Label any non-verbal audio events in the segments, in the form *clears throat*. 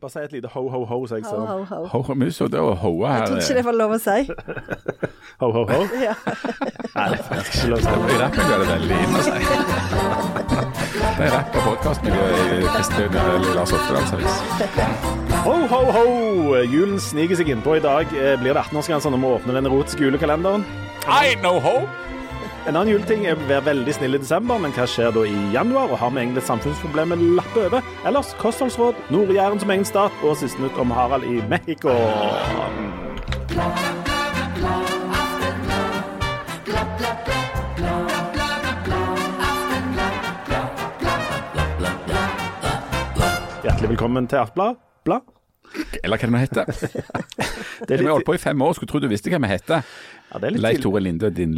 Bare si et lite ho-ho-ho, så jeg sånn ho, ho. Ho, ho, mus og det å hoe Jeg her trodde ikke det var lov å si. *laughs* ho-ho-ho. *laughs* Ja. Nei, det er ikke lov å si. I rappmiljøet er det veldig inn å si. *laughs* Det er rapp- og podkastmiljøet i Kristelig Lars Oftedals avis. Ho, ho, ho! Julen sniker seg innpå. I dag eh, blir det 18-årsgrense når vi åpner den erotiske julekalenderen. I know ho! En annen juleting er å være veldig snill i desember, men hva skjer da i januar? Og har vi egentlig samfunnsproblemet lappet lappe over? Ellers kostholdsråd, Nord-Jæren som egen stat, og siste nytt om Harald i Mexico. Hjertelig velkommen til Artblad. Blad. Eller hva det nå heter. *laughs* Det er Vi har holdt på i fem år, skulle tro du visste hva vi heter. Ja, det er litt Leif. Tore Linde, din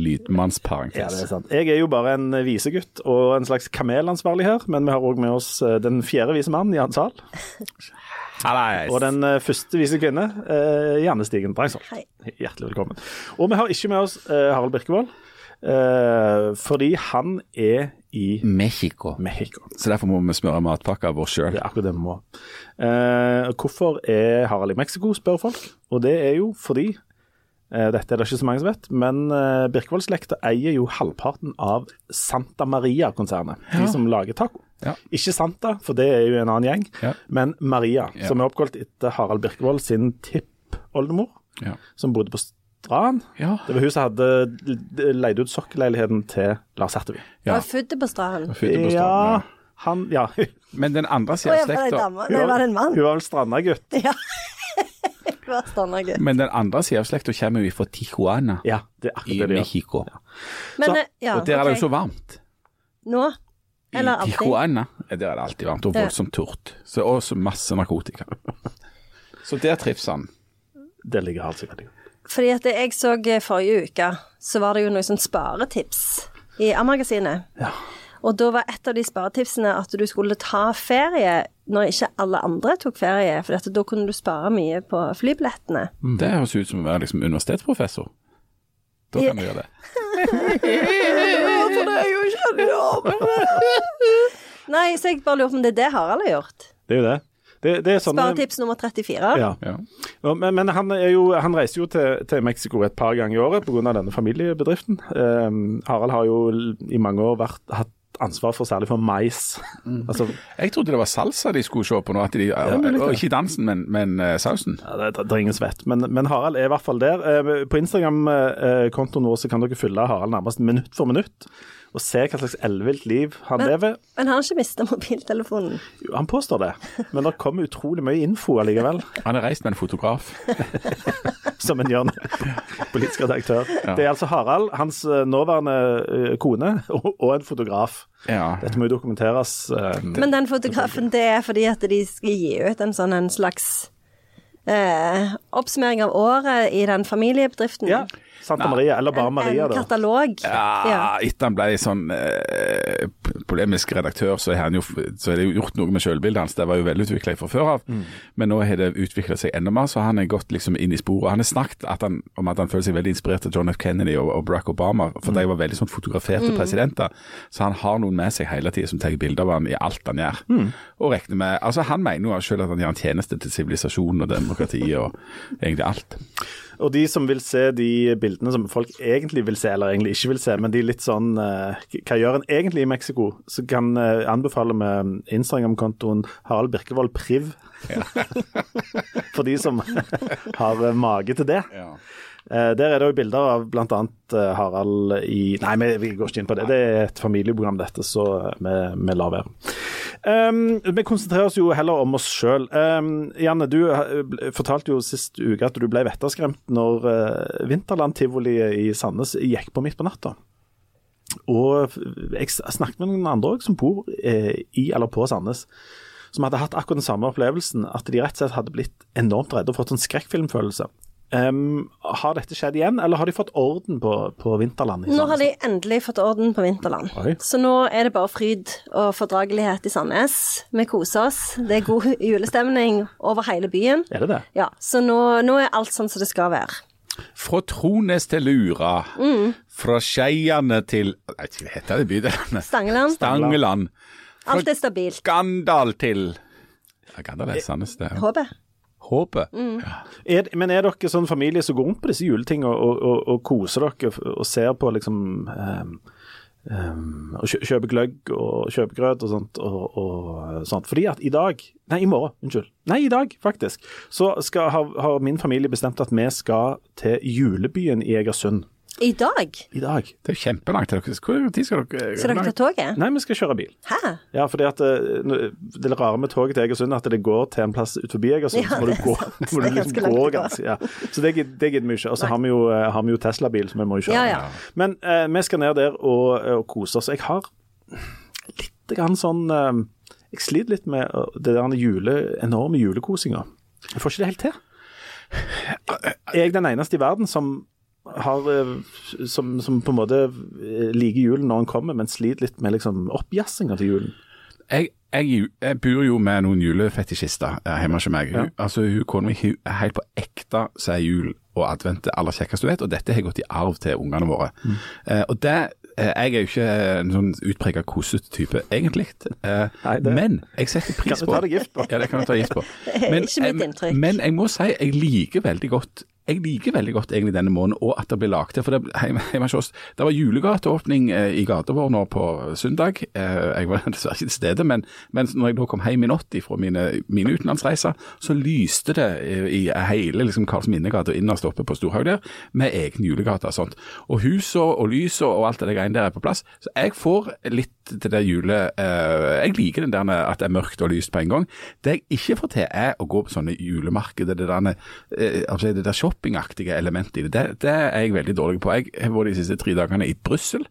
Ja, det er sant. Jeg er jo bare en visegutt og en slags kamelansvarlig her, men vi har òg med oss eh, den fjerde vise mann, Jan Zahl, Hallais. og den eh, første vise kvinne, eh, Janne Stigen Drangsvold. Hjertelig velkommen. Og vi har ikke med oss eh, Harald Birkevold, eh, fordi han er i Mexico. Mexico. Så derfor må vi smøre matpakka vår sjøl. Det er akkurat det vi må. Eh, hvorfor er Harald i Mexico, spør folk. Og det er jo fordi eh, Dette er det ikke så mange som vet, men eh, Birkevold-slekta eier jo halvparten av Santa Maria-konsernet. De som lager taco. Ja. Ikke Santa, for det er jo en annen gjeng, Ja. men Maria, Ja. som er oppkalt etter Harald Birkevold sin tippoldemor, Ja. som bodde på Strand. ja. Det var hun som hadde leid ut sokkeleiligheten til Lars Hertevig. Ja. Var født på Strand. Født på Ja, han Ja, ja. Men den andre sida av var en slekta var det en mann? hun var vel strandagutt. Ja. *laughs* Men den andre sida av slekta kommer jo fra Tijuana Ja, det er i det de gjør. Mexico. Men Så- eh, ja, Og der er det jo så varmt. Nå? I Eller alltid? Tijuana der er det alltid varmt, og Ja. voldsomt tørt. Så også masse narkotika. *laughs* Så der trives han. Det ligger altså sikkert. godt. Fordi at jeg så eh, forrige uke, så var det jo noen sånn sparetips i A-magasinet. Ja. Og da var et av de sparetipsene at du skulle ta ferie når ikke alle andre tok ferie, for da kunne du spare mye på flybillettene. Det høres ut som å være liksom universitetsprofessor. Da kan du gjøre det. *laughs* For det er jo ikke Nei, så jeg bare lurer på om det er det Harald har gjort. Det er jo det. Det, det er sånn Sparetips nummer 34. Ja. Ja. Ja, Men, men han, er jo, han reiser jo til, til Mexico et par ganger i året pga. denne familiebedriften. Um, Harald har jo i mange år vært, hatt ansvar for særlig for mais. altså, Jeg trodde det var salsa de skulle se på nå, at de, mulig og det. ikke dansen, men, men uh, sausen. ja, det, det er ingen som vet. Men, men Harald er i hvert fall der. Uh, på Instagram-kontoen vår så kan dere følge Harald nærmest minutt for minutt. Og se hva slags ellevilt liv han Men- lever. Men han har ikke mista mobiltelefonen. Jo, Han påstår det, men det kommer utrolig mye info allikevel. Han er reist med en fotograf. *laughs* som en gjør politisk redaktør. Ja. Det er altså Harald, hans eh, nåværende eh, kone og, og en fotograf. Ja. Dette må jo dokumenteres. eh, Men den fotografen, det er fordi at de skal gi ut en sånn en slags eh, oppsummering av året i den familiebedriften. ja, Santa Maria, eller bare En, Maria, en katalog. Ja, etter han ble sånn eh, polemisk redaktør, så, er han jo, så er det jo gjort noe med selvbildet hans. Det var jo velutvikla fra før av, Mm. men nå har det utvikla seg enda mer. Så han er gått liksom inn i sporet. Han har snakket at han, om at han føler seg veldig inspirert av John F. Kennedy og, og Barack Obama, for Mm. de var veldig sånn fotograferte presidenter. Så han har noen med seg hele tida som tar bilder av han i alt han gjør. Mm. Og regner med, altså Han mener jo selv at han gjør en tjeneste til sivilisasjonen og demokratiet og egentlig alt. Og de som vil se de bildene som folk egentlig vil se, eller egentlig ikke vil se, men de litt sånn eh, Hva gjør en egentlig i Mexico? Så kan jeg anbefale med Instagram-kontoen Harald Birkevold Priv. *laughs* For de som har eh, mage til det. Eh, Der er det jo bilder av bl.a. Harald i Nei, vi, går ikke inn på det. Det er et familieprogram, dette, så vi, vi lar være. Um, vi konsentrerer oss jo heller om oss sjøl. Um, Janne, du eh, fortalte jo sist uke at du ble vetterskremt når uh, Vinterland-tivoliet i Sandnes gikk på midt på natta. Og jeg snakket med noen andre òg som bor eh, i eller på Sandnes, som hadde hatt akkurat den samme opplevelsen, at de rett og slett hadde blitt enormt redde og fått en skrekkfilmfølelse. Um, har dette skjedd igjen, eller har de fått orden på, på Vinterland? i Nå har de endelig fått orden på Vinterland. Oi. Så nå er det bare fryd og fordragelighet i Sandnes. Vi koser oss. Det er god *laughs* julestemning over hele byen. Er det det? Ja, Så nå, nå er alt sånn som det skal være. Fra Trones til Lura, Mm. fra Skeiane til Nei, hva heter det bydelene? Stangeland. Stangeland. Alt er stabilt. Gandal til Gandalf, Sandnes, det. Håpet. Håpet. Er, men er dere sånn familie som går rundt på disse juletingene og, og, og, og koser dere og ser på liksom um, um, og kjøper gløgg og kjøpegrøt og sånt, og, og sånt. Fordi at i dag Nei, i morgen. Unnskyld. Nei, i dag, faktisk. Så skal, har, har min familie bestemt at vi skal til julebyen i Egersund. I dag? I dag. Det er jo kjempelangt til dere. Hvor tid skal dere Skal dere ta toget? Nei, vi skal kjøre bil. Hæ? Ja, fordi at eh, Det rare med toget til Egersund er at det går til en plass ut forbi Egersund. Ja, så må du det gå, *laughs* må du liksom gå ganske ja. Så det det gidder vi ikke. Og så har vi jo, eh, jo Tesla-bil, så vi må jo kjøre. Ja, ja. Men uh, vi skal ned der og, og kose oss. Jeg har litt grann sånn Jeg sliter litt med det der jule, enorme julekosinga. Jeg får ikke det helt til. Er jeg den eneste i verden som har eh, som, som på en måte eh, liker julen når den kommer, men sliter litt med liksom oppjazzinga til julen? jeg, jeg, jeg bor jo med noen julefetisjister eh, hjemme hos meg. Hun, altså, hun kona mi er helt på ekte så er jul og advent det aller kjekkeste du vet, og dette har gått i arv til ungene våre. Eh, og det eh, Jeg er jo ikke en sånn utprega kosete type, egentlig. Eh, Nei, det- Men jeg setter pris på Kan du ta deg gift på? Ja, det kan du ta gift på. er *laughs* Men, ikke mitt inntrykk. Men jeg må si jeg liker veldig godt jeg liker veldig godt egentlig denne måneden, og at det blir lagt til. For det, hjemme, hjemme hos det var julegateåpning eh, i gata vår nå på søndag. Eh, jeg var *laughs* dessverre ikke til stede, men, men når jeg da kom hjem i natt fra mine, mine utenlandsreiser, så lyste det eh, i hele liksom, Karls Minnegate og innerst oppe på Storhaug der, med egen julegate og sånt. Og huset og lyset og alt det greiene der er på plass. Så jeg får litt til det jule... Eh, jeg liker den der at det er mørkt og lyst på en gang. Det jeg ikke får til, er å gå på sånne julemarkeder, det der, eh, altså det der shoppingaktige elementet i det. det. Det er jeg veldig dårlig på. Jeg har vært de siste tre dagene i Brussel.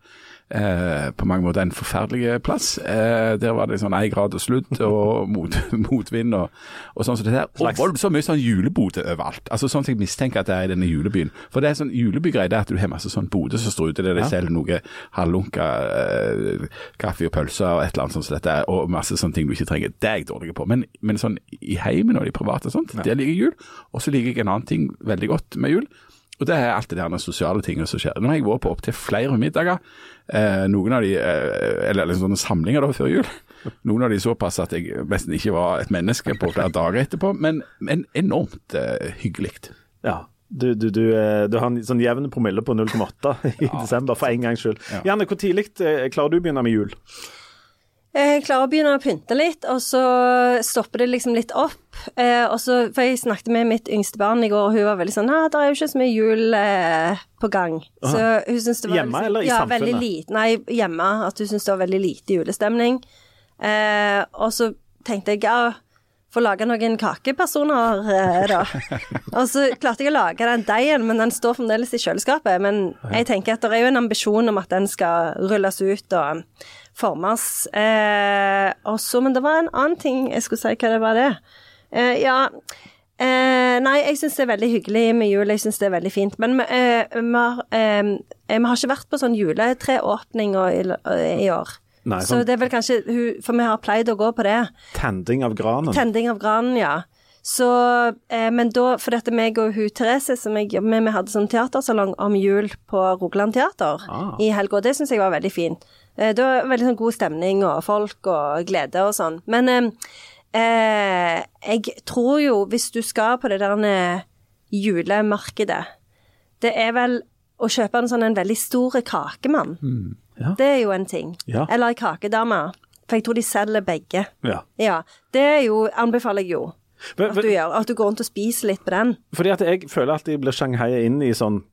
Eh, på mange måter en forferdelig plass. Eh, der var det sånn én grad og sludd *laughs* og mot, *laughs* motvind og, og sånn som det der. Og voldsomt mye sånn julebode overalt. Altså Sånn som jeg mistenker at det er i denne julebyen. For det er sånn julebygreie det er at du har masse sånn boder som står ute der de Ja. selger noe halvlunka eh, kaffe og pølser og et eller annet sånt som dette, og masse sånne ting du ikke trenger. Det er jeg dårlig på. Men, men sånn i heimen og de private og sånt, det liker jeg jul. Og så liker jeg en annen ting veldig godt med jul. Og det er alt det der sosiale tingene som skjer. Nå har jeg vært på opptil flere middager. Eh, noen av de, eh, eller, eller sånne samlinger da før jul. Noen av de såpass at jeg nesten ikke var et menneske på flere dager etterpå, men, men enormt eh, hyggelig. Ja. Du, du, du, eh, du har en sånn jevn promille på 0,8 i desember, for en gangs skyld. Ja. Janne, hvor tidlig eh, klarer du å begynne med jul? Jeg klarer å begynne å pynte litt, og så stopper det liksom litt opp. Eh, så, for jeg snakket med mitt yngste barn i går, og hun var veldig sånn Ja, det er jo ikke så mye jul eh, på gang. Så hun syntes det var Hjemme liksom, eller i ja, samfunnet? Lite, nei, hjemme. At hun syntes det var veldig lite julestemning. Eh, og så tenkte jeg ja, få lage noen kakepersoner, eh, da. *laughs* og så klarte jeg å lage den deigen, men den står fremdeles i kjøleskapet. Men jeg tenker at det er jo en ambisjon om at den skal rulles ut og formes. Eh, også, men det var en annen ting jeg skulle si, hva det var det? Eh, ja eh, Nei, jeg syns det er veldig hyggelig med jul, jeg syns det er veldig fint. Men vi, eh, har, eh, har ikke vært på sånn juletreåpning i, i år. Nei, Så sånn det er vel kanskje For vi har pleid å gå på det. tending av granen. Tending av granen, ja. Så, eh, men da, for dette meg og hun Therese som jeg jobber med, vi hadde sånn teatersalong om jul på Rogaland Teater Ah. i helga, og det syns jeg var veldig fint. Eh, det var veldig sånn god stemning og folk og glede og sånn. Men eh, jeg tror jo, hvis du skal på det der eh, julemarkedet, det er vel å kjøpe en sånn en veldig stor kakemann. ja. Det er jo en ting. Ja. Eller ei kakedame. For jeg tror de selger begge. Ja. Ja, det er jo, anbefaler jeg jo Men- at du gjør. At du går rundt og spiser litt på den. Fordi at jeg føler at jeg blir shanghaiet inn i sånn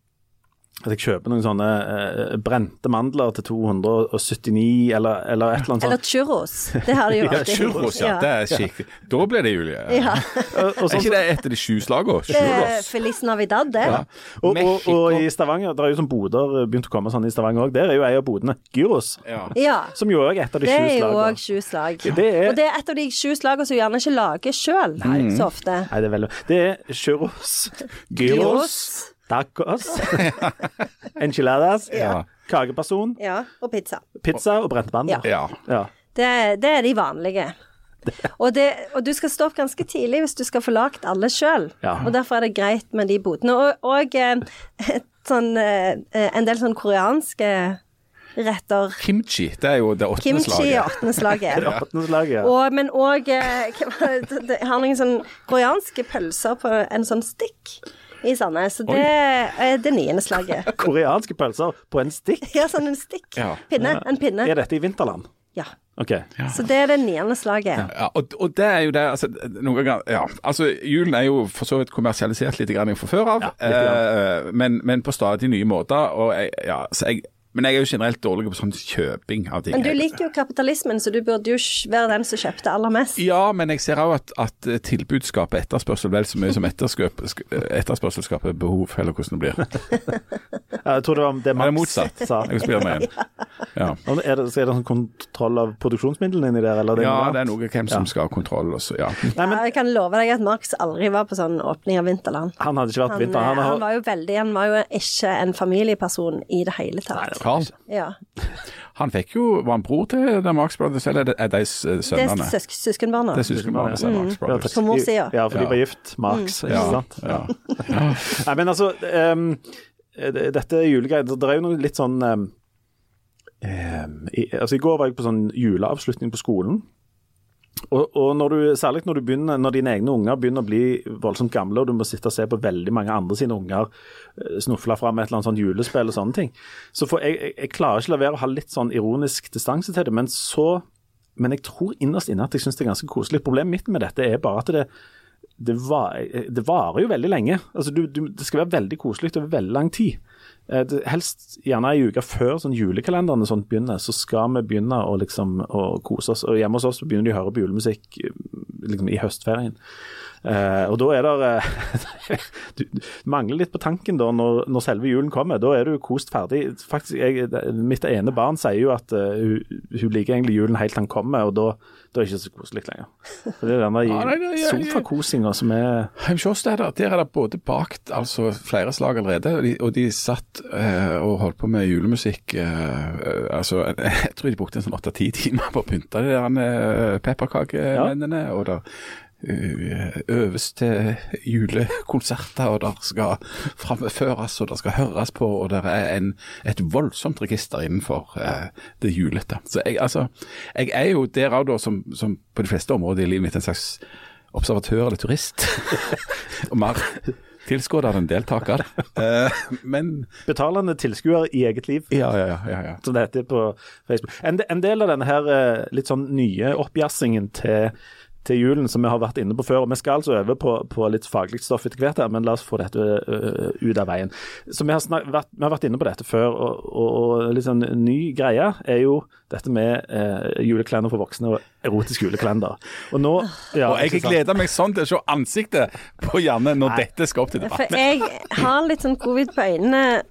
at jeg kjøper noen sånne eh, brente mandler til 279, eller, eller et eller annet sånt. Eller churros. Det har de jo *laughs* alltid. Ja, churros, ja. Det er skikkelig. Da blir det jul, ja. Ja. Og, og, Er sånn, ikke det et av de sju slagene? Er Churros. Feliz Navidad, det. Ja. og, og, og i Stavanger, det er jo sånn boder begynt å komme sånn i Stavanger òg. Der er jo ei av bodene gyros, Ja. Ja. som jo òg er et av de Det er jo slagene. òg sju slag. Det er- Og det er et av de sju slagene som gjerne ikke lager sjøl så ofte. Nei, det er veldig Det er churros, gyros, tacos, *laughs* *laughs* enchiladas, Ja. kakeperson, Ja, og pizza. pizza og brent mandel. Ja. Ja. Det, det er de vanlige. Og, det, og du skal stå opp ganske tidlig hvis du skal få lagd alle sjøl. Ja. Og derfor er det greit med de bodene. Og, og eh, et sånn, eh, en del sånn koreanske retter. Kimchi, det er jo det åttende Kimchi i slaget. *laughs* åttende slaget. Ja. Og, men òg Jeg har noen sånn koreanske pølser på en sånn stikk i Sandnes. Så det er det niende slaget. *laughs* Koreanske pølser på en stikk. Ja, sånn en stikk. Ja. Pinne. En pinne. Er dette i vinterland? Ja. OK. Så det er det niende slaget. Ja, og, og det er jo det altså, noen ganger, ja, altså Julen er jo for så vidt kommersialisert litt grann fra før av, Ja, eh, men, men på stadig nye måter. Og jeg, ja, så jeg, men jeg er jo generelt dårlig på sånn kjøping av ting. Men du liker jo kapitalismen, så du burde jo være den som kjøpte aller mest. Ja, men jeg ser òg at, at tilbud skaper etterspørsel vel så mye som etterspørsel skaper behov, eller hvordan det blir. *laughs* Ja, Jeg tror det var det det Max motsatt? sa. Jeg spør meg igjen. *laughs* Ja. Er det, er det sånn kontroll av produksjonsmidlene inni der, eller? ja, det er noe hvem som skal ha kontroll også, ja. Nei, men jeg kan love deg at Marx aldri var på sånn åpning av Vinterland. han hadde ikke vært Han, Vinterland. eh, Han han var jo veldig Han var jo ikke en familieperson i det hele tatt. Carl, Ja. han fikk jo Var han bror til The Marx Brothers, eller er det de sønnene? Det er søsk søskenbarna. Det er søskenbarna til Marx Brothers. På mors side. Ja, for de var gift. Marx, ikke Ja, sant? ja. *laughs* Nei, men altså um, det- Dette julegreiet Det er jo noe litt sånn ehm, ehm, i, altså I går var jeg på sånn juleavslutning på skolen. Og, og når du, særlig når, du begynner, når dine egne unger begynner å bli voldsomt gamle, og du må sitte og se på veldig mange andre sine unger eh, snufle fram et eller annet sånt julespill og sånne ting, så får jeg, jeg, jeg klarer ikke la være å ha litt sånn ironisk distanse til det. Men så Men jeg tror innerst inne at jeg syns det er ganske koselig. Problemet mitt med dette er bare at det det, var, det varer jo veldig lenge. Altså, du, du, det skal være veldig koselig over veldig lang tid. Eh, helst gjerne ei uke før sånn julekalenderen sånn begynner, så skal vi begynne å, liksom, å kose oss. Og hjemme hos oss begynner de å høre på julemusikk eh, liksom, i høstferien. Eh, og da er det eh, *laughs* du mangler litt på tanken da når, når selve julen kommer. Da er du kost ferdig. Faktisk, jeg, Mitt ene barn sier jo at uh, hun, hun liker egentlig julen helt til han kommer, og da, da er det ikke så koselig lenger. For det er denne *laughs* Ja, ja, ja. sofakosinga som er hos der, er det både bakt altså flere slag allerede, og de, og de satt eh, og holdt på med julemusikk. Eh, eh, altså, *laughs* jeg tror de brukte en sånn åtte-ti timer på å pynte de der eh, pepperkakemennene. Og det eh, øves til julekonserter, og der skal framføres og der skal høres på, og det er en, et voldsomt register innenfor eh, det julete. Så jeg, altså, jeg er jo der òg, da, som, som på de fleste områder i livet mitt, en slags observatør eller turist. *laughs* og mer tilskuer enn deltaker. Eh, men betalende tilskuer i eget liv. ja, ja, ja. ja, ja. som det heter på Facebook. En, en del av denne her eh, litt sånn nye oppjassingen til, til julen som vi har vært inne på før, og vi skal altså øve på, på litt faglig stoff etter hvert, her, men la oss få dette uh, ut av veien. Så vi har, snak, vært, vi har vært inne på dette før, og, og, og litt sånn ny greie er jo dette med uh, juleklender for voksne og erotisk julekalender. Og nå ja, Og jeg gleder meg sånn til å se ansiktet på Janne når dette skal opp til debatt. For jeg har litt sånn covid på øynene,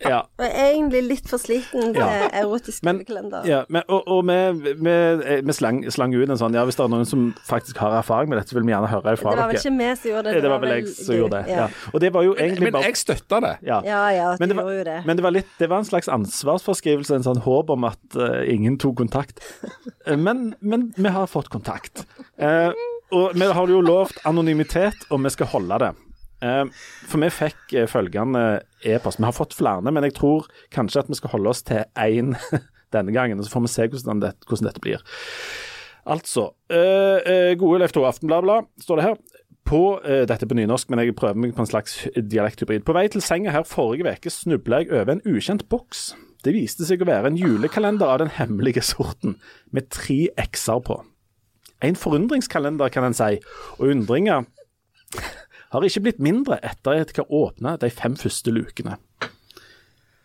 Ja. og er egentlig litt for sliten til Ja. erotisk julekalender. ja, men, og, og vi, vi, vi slang, slang ut en sånn Ja, hvis det er noen som faktisk har erfaring med dette, så vil vi gjerne høre fra Det var vel dere. ikke vi som gjorde det. Det var vel jeg som gjorde det. Ja. Og det var jo egentlig Men bare jeg støtta det. ja. Ja, ja, du det, var, gjorde jo det. men det var litt Det var en slags ansvarsforskrivelse, en sånn håp om at uh, ingen tok kontakt. Eh, men, men vi har fått kontakt. Uh, og vi har jo lovt anonymitet, og vi skal holde det. Eh, for vi fikk eh, følgende e-post. Vi har fått flere, men jeg tror kanskje at vi skal holde oss til én *laughs* denne gangen. Så får vi se hvordan, dette, hvordan dette blir. Altså. eh, gode Leif Tore Aftenbladblad, står det her. På, dette på nynorsk, men jeg prøver meg på en slags dialekthybrid. På vei til senga her forrige uke snubla jeg over en ukjent boks. Det viste seg å være en julekalender av den hemmelige sorten, med tre x-er på. En forundringskalender, kan en si, og undringa har ikke blitt mindre etter at jeg har åpna de fem første lukene.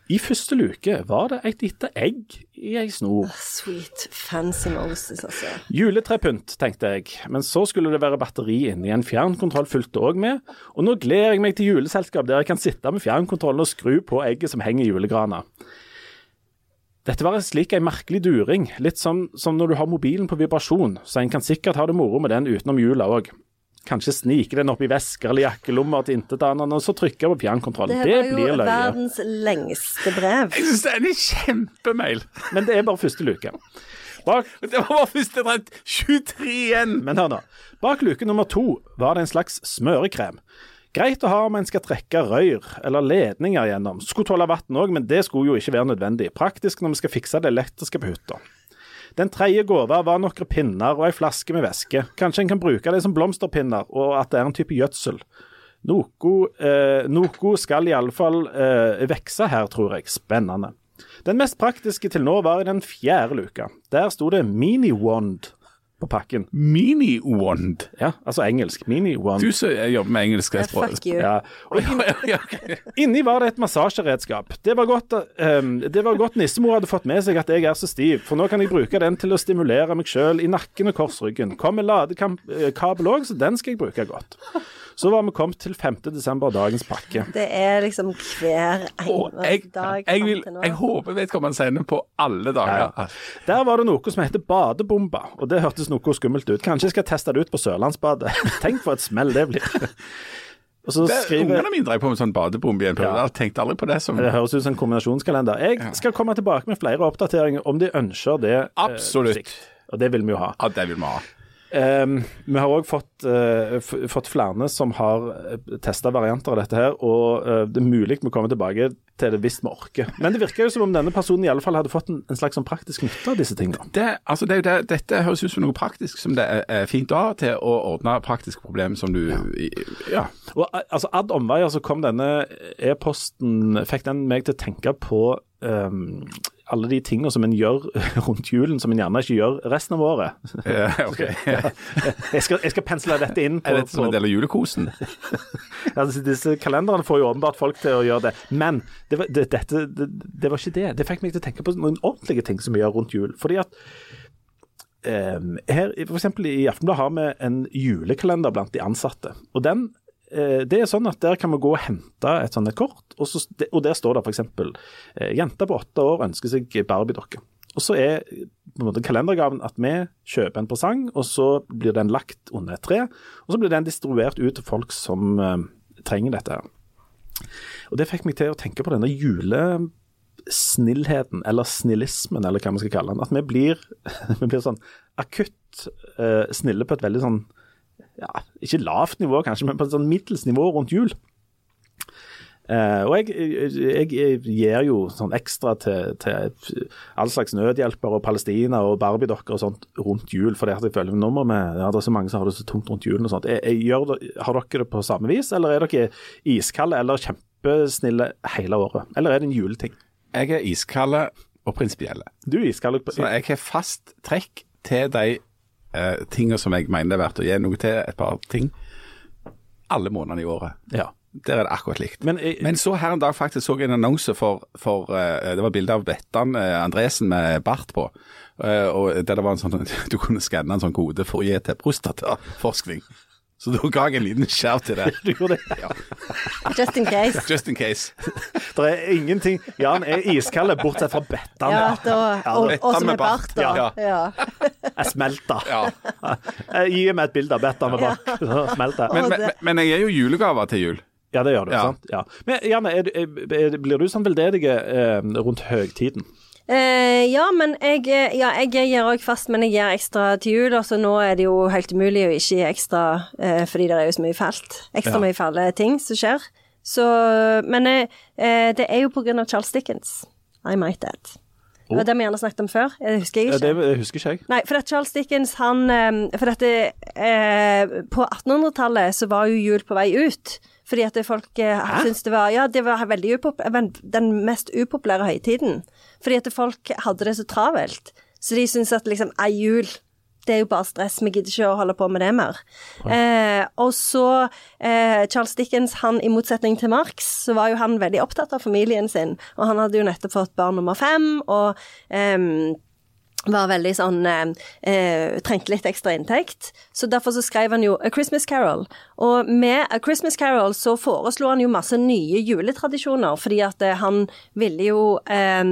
I første luke var det et lite egg i ei snor. Sweet fancy Moses, altså. Juletrepynt, tenkte jeg, men så skulle det være batteri inni en fjernkontroll fulgte òg med, og nå gleder jeg meg til juleselskap der jeg kan sitte med fjernkontrollen og skru på egget som henger i julegrana. Dette var slik en merkelig during, litt som, som når du har mobilen på vibrasjon, så en kan sikkert ha det moro med den utenom jula òg. Kanskje snike den opp i vesker eller jakkelommer til intetanende, og så trykke på fjernkontrollen. Det Det, var jo verdens lengste brev. Jeg syns det er en kjempemail. Men det er bare første luke. Bak Det var bare første brev. 23 igjen. Men hør nå. Bak luke nummer to var det en slags smørekrem. Greit å ha om en skal trekke røyr eller ledninger gjennom. Skulle tåle vann òg, men det skulle jo ikke være nødvendig. Praktisk når vi skal fikse det elektriske på hytta. Den tredje gåva var noen pinner og ei flaske med væske. Kanskje en kan bruke det som blomsterpinner, og at det er en type gjødsel. Noe, eh, noe skal iallfall eh, vokse her, tror jeg. Spennende. Den mest praktiske til nå var i den fjerde luka. Der sto det mini-wand på pakken. Mini-wand. Ja, altså engelsk. Mini-wand. Du som jobber med engelsk Eh, språk. Fuck you. Ja. Og Ja, ja, Inni var det et massasjeredskap. Det var, godt, um, det var godt nissemor hadde fått med seg at jeg er så stiv, for nå kan jeg bruke den til å stimulere meg sjøl i nakken og korsryggen. Kom med ladekabel òg, så den skal jeg bruke godt. Så var vi kommet til 5. desember, dagens pakke. Det er liksom hver eneste jeg, dag jeg, vil, jeg håper vedkommende sender på alle dager. Der var det noe som heter badebomba, og det hørtes noe skummelt ut. Kanskje jeg skal teste det ut på Sørlandsbadet. *laughs* Tenk for et smell det blir. Og så Det- skriver Ungene mine drev på med sånn badebombe i en periode. Ja. Jeg tenkte aldri på det som Det høres ut som en kombinasjonskalender. Jeg skal komme tilbake med flere oppdateringer om de ønsker det. eh, Absolutt. Eh. Og det vil vi jo ha. Ja, det vil vi ha. Um, vi har òg fått, uh, fått flere som har testa varianter av dette her, og uh, det er mulig vi kommer tilbake til det hvis vi orker. Men det virker jo som om denne personen i alle fall hadde fått en, en slags sånn praktisk nytte av disse tingene. Det, altså det det, dette høres ut som noe praktisk som det er, er fint å ha til å ordne praktiske problemer som du Ja. Og eh, altså Ad omveier så kom denne e-posten Fikk den meg til å tenke på um, alle de tingene som en gjør *laughs* rundt julen som en gjerne ikke gjør resten av året. Ja, *laughs* ok. Jeg skal, jeg skal pensle dette inn på, Er dette som en del av julekosen? *laughs* Altså, disse kalenderne får jo åpenbart folk til å gjøre det. Men det var, det, dette, det, det var ikke det. Det fikk meg til å tenke på noen ordentlige ting som vi gjør rundt jul. Fordi at eh, her, for eksempel I Aftenbladet har vi en julekalender blant de ansatte. og den det er sånn at Der kan vi gå og hente et sånt et kort, og, så, og der står det f.eks.: eh, Jenta på åtte år ønsker seg Barbie-dokke. Og Så er på en måte kalendergaven at vi kjøper en presang, og så blir den lagt under et tre. Og så blir den distribuert ut til folk som eh, trenger dette. Og Det fikk meg til å tenke på denne julesnillheten, eller snillismen, eller hva vi skal kalle den. At vi blir, *laughs* vi blir sånn akutt uh, snille på et veldig sånn ja, Ikke lavt nivå, kanskje, men på et sånn middels nivå rundt jul. Uh, og jeg, jeg, jeg gir jo sånn ekstra til, til all slags nødhjelper og Palestina og Barbie-dokker og sånt rundt jul, fordi at jeg føler nå må vi, ja, det er så mange som har det så tungt rundt julen og sånt. Jeg, har dere det på samme vis, eller er dere iskalde eller kjempesnille hele året? Eller er det en juleting? Jeg er iskalde og prinsipielle. Du er iskald Så jeg har fast trekk til de eh, tinga som jeg mener det er verdt å gi noe til, et par ting, alle månedene i året. Ja. Der er det akkurat likt. Men jeg- Men så her en dag faktisk så jeg en annonse for, for eh, Det var bilde av Bettan eh, Andresen med bart på. eh, og der det var en sånn *laughs* Du kunne skanne en sånn kode for å gi til prostataforskning. Så da ga jeg en liten skjær til det. *laughs* Du gjorde det. Ja, Just in case. just in case. *laughs* Det er ingenting Jan er iskald, bortsett fra Bettan. Ja, da, og, Bettan og som med er bart, ja. Ja. *laughs* Jeg smelter. Ja. Gi meg et bilde av Bettan med bart, Så smelter jeg. Men, men, men jeg gir jo julegaver til jul. Ja, det gjør du. Ja. sant? Ja. Men Janne, er, er, er, blir du sånn veldedig eh, rundt høgtiden? Eh, ja, men jeg, eh, ja, jeg gir òg fast, men jeg gir ekstra til jul. Altså, nå er det jo helt umulig å ikke gi ekstra, eh, fordi det er jo så mye fælt. Ekstra Ja. mye fæle ting som skjer. Så, men eh, eh, det er jo på grunn av Charles Dickens. I might that. Det var det vi gjerne snakket om før. Det husker jeg Ja, ikke. det husker ikke jeg. Nei, for at Charles Dickens, han eh, For dette eh, På 1800-tallet så var jo jul på vei ut. Fordi at folk eh, syntes det var Ja, det var veldig den mest upopulære høytiden. Fordi at folk hadde det så travelt. Så de syntes at liksom Ei, jul. Det er jo bare stress, vi gidder ikke å holde på med det mer. Eh, og så eh, Charles Dickens, han i motsetning til Marx, så var jo han veldig opptatt av familien sin. Og han hadde jo nettopp fått barn nummer fem, og ehm, var veldig sånn eh, eh, Trengte litt ekstra inntekt. Så derfor så skrev han jo A Christmas Carol. Og med A Christmas Carol så foreslo han jo masse nye juletradisjoner, fordi at eh, han ville jo eh,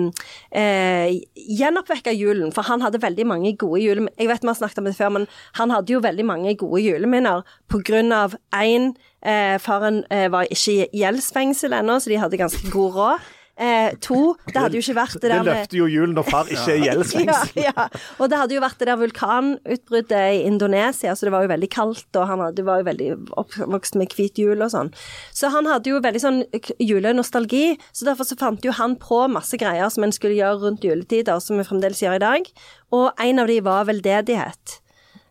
eh, gjenoppvekke julen. For han hadde veldig mange gode juleminner. Jeg vet vi har snakket om det før, men han hadde jo veldig mange gode juleminner på grunn av én eh, Faren eh, var ikke i gjeldsfengsel ennå, så de hadde ganske god råd. Eh, to, det hadde jo ikke vært det Det der med løfter jo julen når far ikke er i *laughs* ja, ja. Og det hadde jo vært det der vulkanutbruddet i Indonesia, så det var jo veldig kaldt, og han hadde, var jo veldig oppvokst med hvit jul og sånn. Så han hadde jo veldig sånn julenostalgi, så derfor så fant jo han på masse greier som en skulle gjøre rundt juletider, som vi fremdeles gjør i dag. Og en av de var veldedighet.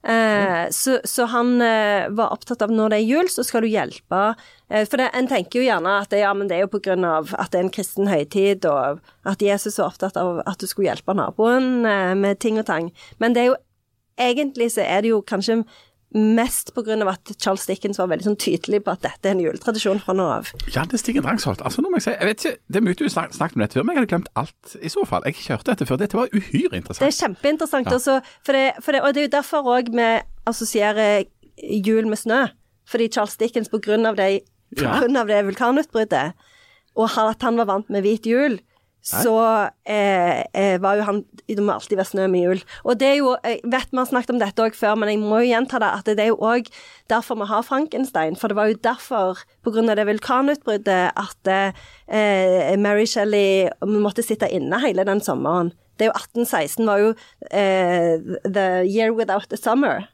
Eh, så, så han eh, var opptatt av når det er jul, så skal du hjelpe. Eh, for det, en tenker jo gjerne at det, ja, men det er jo av at det er en kristen høytid, og at Jesus var opptatt av at du skulle hjelpe naboen med ting og tang. Men det er jo egentlig så er det jo kanskje mest av at Charles Dickens var veldig sånn tydelig på at dette er en juletradisjon fra nå av. Janne Stigen Drangsholt, altså nå må jeg si, jeg vet ikke, det er mye du snak- snakket om dette før, men jeg hadde glemt alt i så fall. Jeg kjørte dette før, dette var uhyre Det er kjempeinteressant. Ja. Også, for det, for det, og det er jo derfor òg vi assosierer jul med snø. Fordi Charles Dickens, av det, på Ja. grunn av det vulkanutbruddet, og at han var vant med hvit jul, så eh, eh, var jo han Det må alltid være snø med jul. Og det er jo Jeg vet vi har snakket om dette òg før, men jeg må jo gjenta det, at det er jo òg derfor vi har Frankenstein. For det var jo derfor, av det vulkanutbruddet, at eh, Mary Shelley måtte sitte inne hele den sommeren. Det er jo 1816 var jo eh, the year without the summer.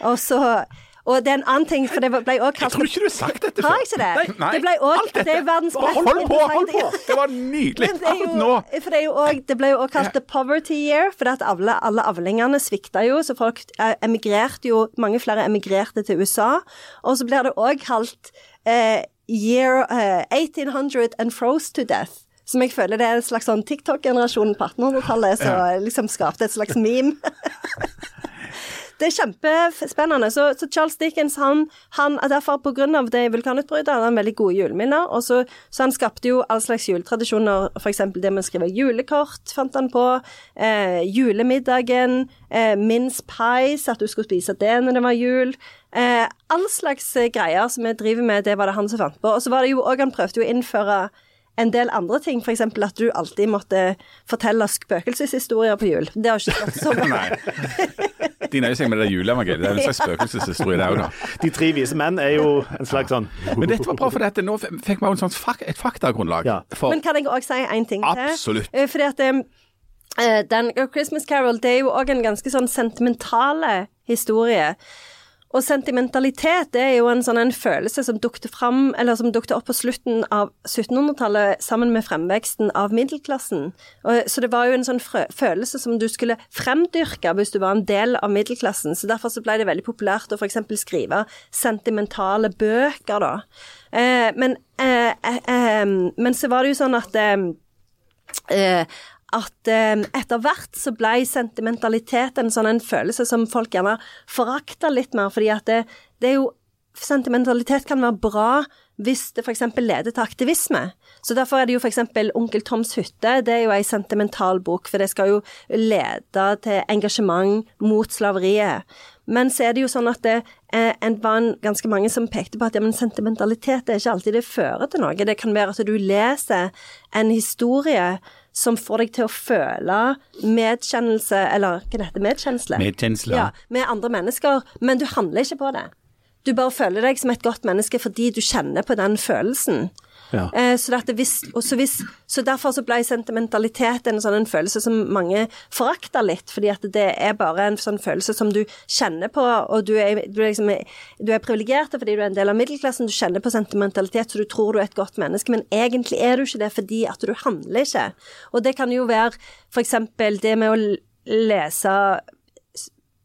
Og så Og det er en annen ting, for det ble Jeg kalt tror ikke du har sagt dette før. Har jeg ikke det? Nei, nei. Det ble også- alt dette. det er verdens mest hold på, hold på! Det var nydelig. Alt *laughs* det jo, Akkurat nå. For det, jo også, det ble jo også kalt the poverty year, for at alle, alle avlingene svikta jo, så folk eh, emigrerte jo, mange flere emigrerte til USA. Og så blir det òg kalt eh, year eh, 1800 and froze to death. Som jeg føler det er en slags sånn TikTok-generasjon på 1800-tallet som liksom skapte et slags meme. *laughs* Det er kjempespennende. Så, så Charles Dickens, han, han er derfor av det vulkanutbruddet, han har veldig gode juleminner. Og så, så han skapte jo all slags juletradisjoner, f.eks. det med å skrive julekort, fant han på. Eh, julemiddagen, eh, mince pies, at du skulle spise det når det var jul. Eh, all slags eh, greier som vi driver med, det var det han som fant på. Og så var det jo òg, han prøvde jo å innføre en del andre ting, f.eks. at du alltid måtte fortelle spøkelseshistorier på jul. Det har ikke vært så. *laughs* Nei. De nøyer seg med det juleevangeliet. Det er en slags spøkelseshistorie, det òg, da. De tre vise menn er jo en slags sånn Men dette var bra, for dette, nå fikk vi sånn fak et faktagrunnlag. Ja. For Men kan jeg òg si en ting til? Absolutt. Eh, Fordi at eh, den Christmas Carol det er jo òg en ganske sånn sentimentale historie. Og sentimentalitet er jo en sånn en følelse som dukte fram, eller som dukte opp på slutten av 1700-tallet sammen med fremveksten av middelklassen. Og, så det var jo en sånn følelse som du skulle fremdyrke hvis du var en del av middelklassen. Så derfor så ble det veldig populært å f.eks. skrive sentimentale bøker, da. Eh, men, eh, eh, eh, men så var det jo sånn at eh, eh, at eh, etter hvert så ble sentimentalitet en sånn en følelse som folk gjerne forakta litt mer, fordi at det, det er jo Sentimentalitet kan være bra hvis det f.eks. leder til aktivisme. Så derfor er det jo f.eks. Onkel Toms hytte, det er jo ei sentimental bok, for det skal jo lede til engasjement mot slaveriet. Men så er det jo sånn at det eh, var en, ganske mange som pekte på at ja, men sentimentalitet er ikke alltid det fører til noe. Det kan være at du leser en historie som får deg til å føle medkjennelse, eller hva det heter, medkjensle? Medkjensle. Ja, med andre mennesker, men du handler ikke på det. Du bare føler deg som et godt menneske fordi du kjenner på den følelsen. Ja. Eh, så, hvis, og så, hvis, så derfor så ble sentimentalitet en sånn en følelse som mange forakter litt, fordi at det er bare en sånn følelse som du kjenner på, og du er, du er, liksom, du er privilegert fordi du er en del av middelklassen, du kjenner på sentimentalitet, så du tror du er et godt menneske, men egentlig er du ikke det fordi at du handler ikke. Og det kan jo være eksempel det med å lese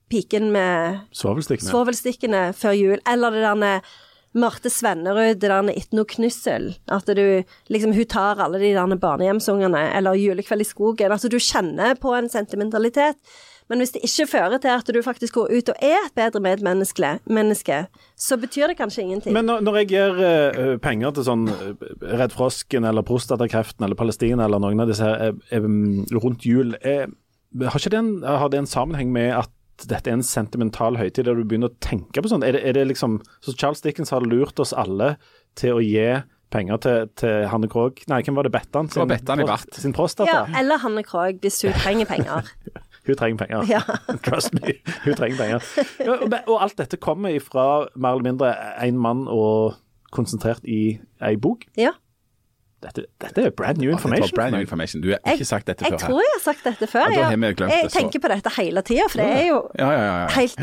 Piken med svovelstikkene. svovelstikkene før jul, eller det derne Marte Svennerud, det der Ikke noe knussel. At du liksom Hun tar alle de der barnehjemsungene, eller Julekveld i skogen. Altså du kjenner på en sentimentalitet. Men hvis det ikke fører til at du faktisk går ut og er et bedre medmenneske, menneske, så betyr det kanskje ingenting. Men når, når jeg gir uh, penger til sånn eh, Redd Frosken eller Prostatakreften eller Palestina eller noen av disse her eh, eh, rundt jul, er, har, det en, har det en sammenheng med at dette er en sentimental høytid der du begynner å tenke på sånn? Er det, er det liksom Så Charles Dickens har lurt oss alle til å gi penger til, til Hanne Krogh Nei, hvem var det? Bettan? Det var Bettan i prost-. Sin prostata? ja, eller Hanne Krogh, hvis hun trenger penger. *laughs* Hun trenger penger. Ja. *laughs* Trust me, hun trenger penger. Og, og alt dette kommer ifra mer eller mindre én mann og konsentrert i ei bok. Ja. Dette, dette er brand new Dette var information. brand new information. Du har ikke sagt dette jeg før tror her. jeg har sagt dette før. Ja, jeg, jeg det, så- tenker på dette hele tida, for det er jo Ja, ja, ja. ja. helt,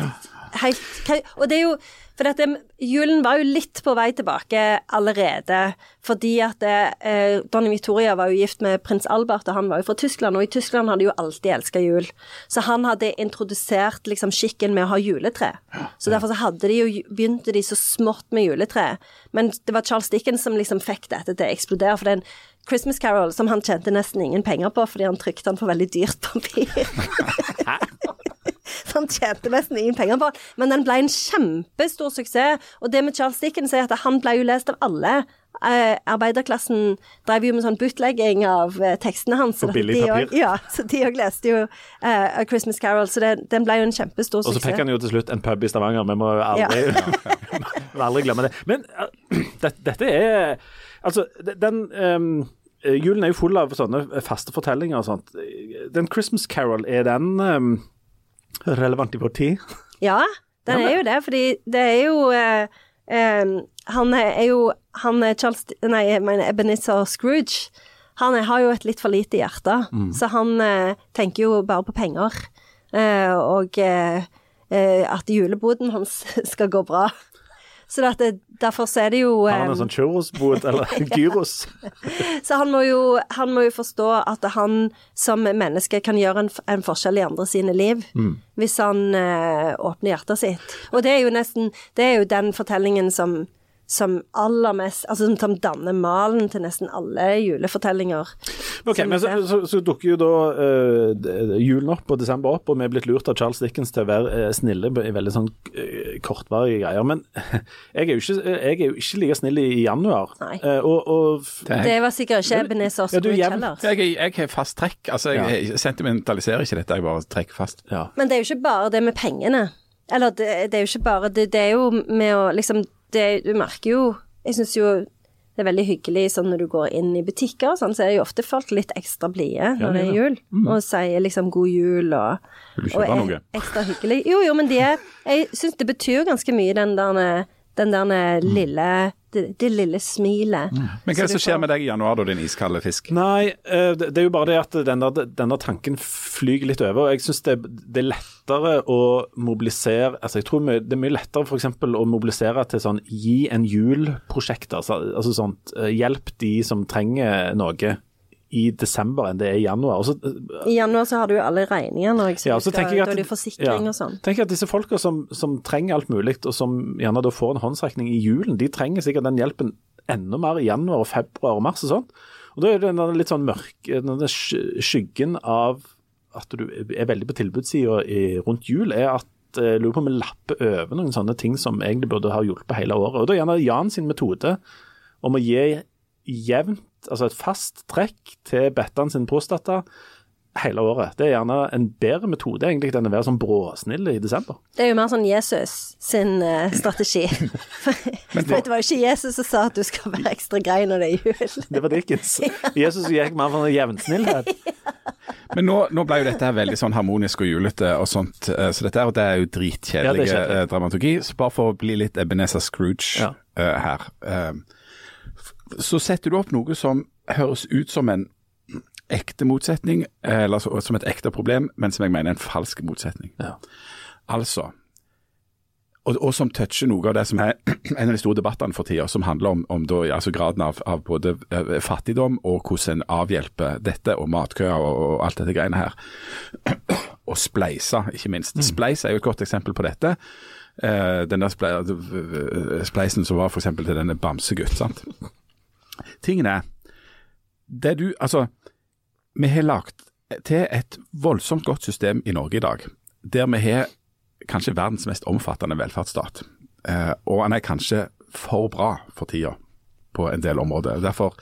helt Og det er jo For dette, julen var jo litt på vei tilbake allerede, fordi at eh, dronning Victoria var jo gift med prins Albert, og han var jo fra Tyskland, og i Tyskland hadde jo alltid elska jul. Så han hadde introdusert liksom skikken med å ha juletre. Så derfor så de jo, begynte de så smått med juletre. Men det var Charles Dickens som liksom fikk dette til å eksplodere, for det er en Christmas Carol som han tjente nesten ingen penger på, fordi han trykte den på veldig dyrt papir. *laughs* Så *laughs* han tjente nesten ingen penger på. Men den ble en kjempestor suksess. Og det med Charles Dickens er at han ble jo lest av alle. Eh, arbeiderklassen drev jo med sånn bootlegging av eh, tekstene hans. På billig papir. også- Ja, så de òg leste jo eh, A Christmas Carol, så det, den ble jo en kjempestor Og så suksess. fikk han jo til slutt en pub i Stavanger. Vi må aldri, *laughs* ja. må aldri glemme det. Men uh, *clears throat* det, dette er Altså, den um, Julen er jo full av sånne faste fortellinger og sånt. Den Christmas Carol, er den um, relevant i vår tid? Ja, den er jo det, fordi det er jo eh, eh, Han er jo Han er Charles Nei, jeg mener Ebenezer Scrooge. Han er, har jo et litt for lite hjerte, Mm. så han eh, tenker jo bare på penger. Eh, og eh, eh, at juleboden hans *laughs* skal gå bra. Så det, derfor er det jo Har han eh, en sånn churrosbod eller *laughs* gyros? Så han må, jo, han må jo forstå at han som menneske kan gjøre en, en forskjell i andre sine liv, hvis han eh, åpner hjertet sitt. Og det er jo nesten Det er jo den fortellingen som, som aller mest Altså som, som danner malen til nesten alle julefortellinger. Ok, men så, så, så dukker jo da uh, julen opp og desember opp, og vi er blitt lurt av Charles Dickens til å være uh, snille i veldig sånn uh, kortvarige greier. Men *laughs* jeg er, jo ikke, jeg er jo ikke like snill i, januar. Nei. Og, og Det var sikkert ikke Ebenezer Ja, er Scrooge heller. Jeg, jeg har fast trekk. Altså, jeg, jeg sentimentaliserer ikke dette, jeg bare trekker fast. ja. Men det er jo ikke bare det med pengene. Eller det, det er jo ikke bare Det, det er jo med å liksom det, Du merker jo Jeg syns jo det er veldig hyggelig sånn når du går inn i butikker og sånn, så er det jo ofte folk litt ekstra blide når det er ja. jul. Og sier liksom god jul og Vil du kjøpe er noe? Ekstra hyggelig. Jo, jo, men det Jeg syns det betyr ganske mye, den der den der lille det, det lille smilet. Men hva er det som skjer med deg i januar, da, din iskalde fisk? Nei, eh, det det er jo bare det at denne, denne tanken flyger litt over. og Jeg syns det, det er lettere å mobilisere altså jeg tror my- Det er mye lettere f.eks. å mobilisere til sånn gi en jul-prosjekter. Altså, altså sånt eh, hjelp de som trenger noe i desember enn det er i januar. Og så, eh, I januar så har du jo alle regningene òg, så, Ja, så skal- at- da er det forsikring ja. og sånn. tenker at disse folka som, som trenger alt mulig, og som gjerne da får en håndsrekning i julen, de trenger sikkert den hjelpen enda mer i januar og februar og mars og sånn. Og da er det den litt sånn mørke den der skyggen av at du er veldig på tilbudssida rundt jul, er at eh, jeg lurer på om vi lapper over noen sånne ting som egentlig burde ha hjulpet hele året. Og da er gjerne Jan sin metode om å gi jevnt, altså et fast trekk til Bettan sin prostata hele året. Det er gjerne en bedre metode egentlig enn å være sånn bråsnill i desember. Det er jo mer sånn Jesus sin uh, strategi. *laughs* For det var jo ikke Jesus som sa at du skal være ekstra grei når det er jul. Det var Dickens. *laughs* Jesus gikk mer for jevnsnillhet. *laughs* Men nå, nå ble jo dette her veldig sånn harmonisk og julete og sånt, eh, så dette her, det er jo Ja, dritkjedelig det kjedelig. eh, dramaturgi. Så bare for å bli litt Ebenezer Scrooge Ja. uh, her, f- så setter du opp noe som høres ut som en ekte motsetning, eller som et ekte problem, men som jeg mener er en falsk motsetning. Ja. Altså, og, og som toucher noe av det som er *clears throat* en av de store debattene for tida, som handler om, om da, altså graden av, av både eh, fattigdom og hvordan en avhjelper dette, og matkøer og, og alt dette greiene her. *clears throat* Og spleisa, ikke minst. Spleis er jo et godt eksempel på dette. Eh, den der spleisen som var f.eks. til denne Bamsegutt. sant? Tingen er det du, altså, Vi har lagt til et voldsomt godt system i Norge i dag, der vi har kanskje verdens mest omfattende velferdsstat. Eh, og han er kanskje for bra for tida på en del områder. Derfor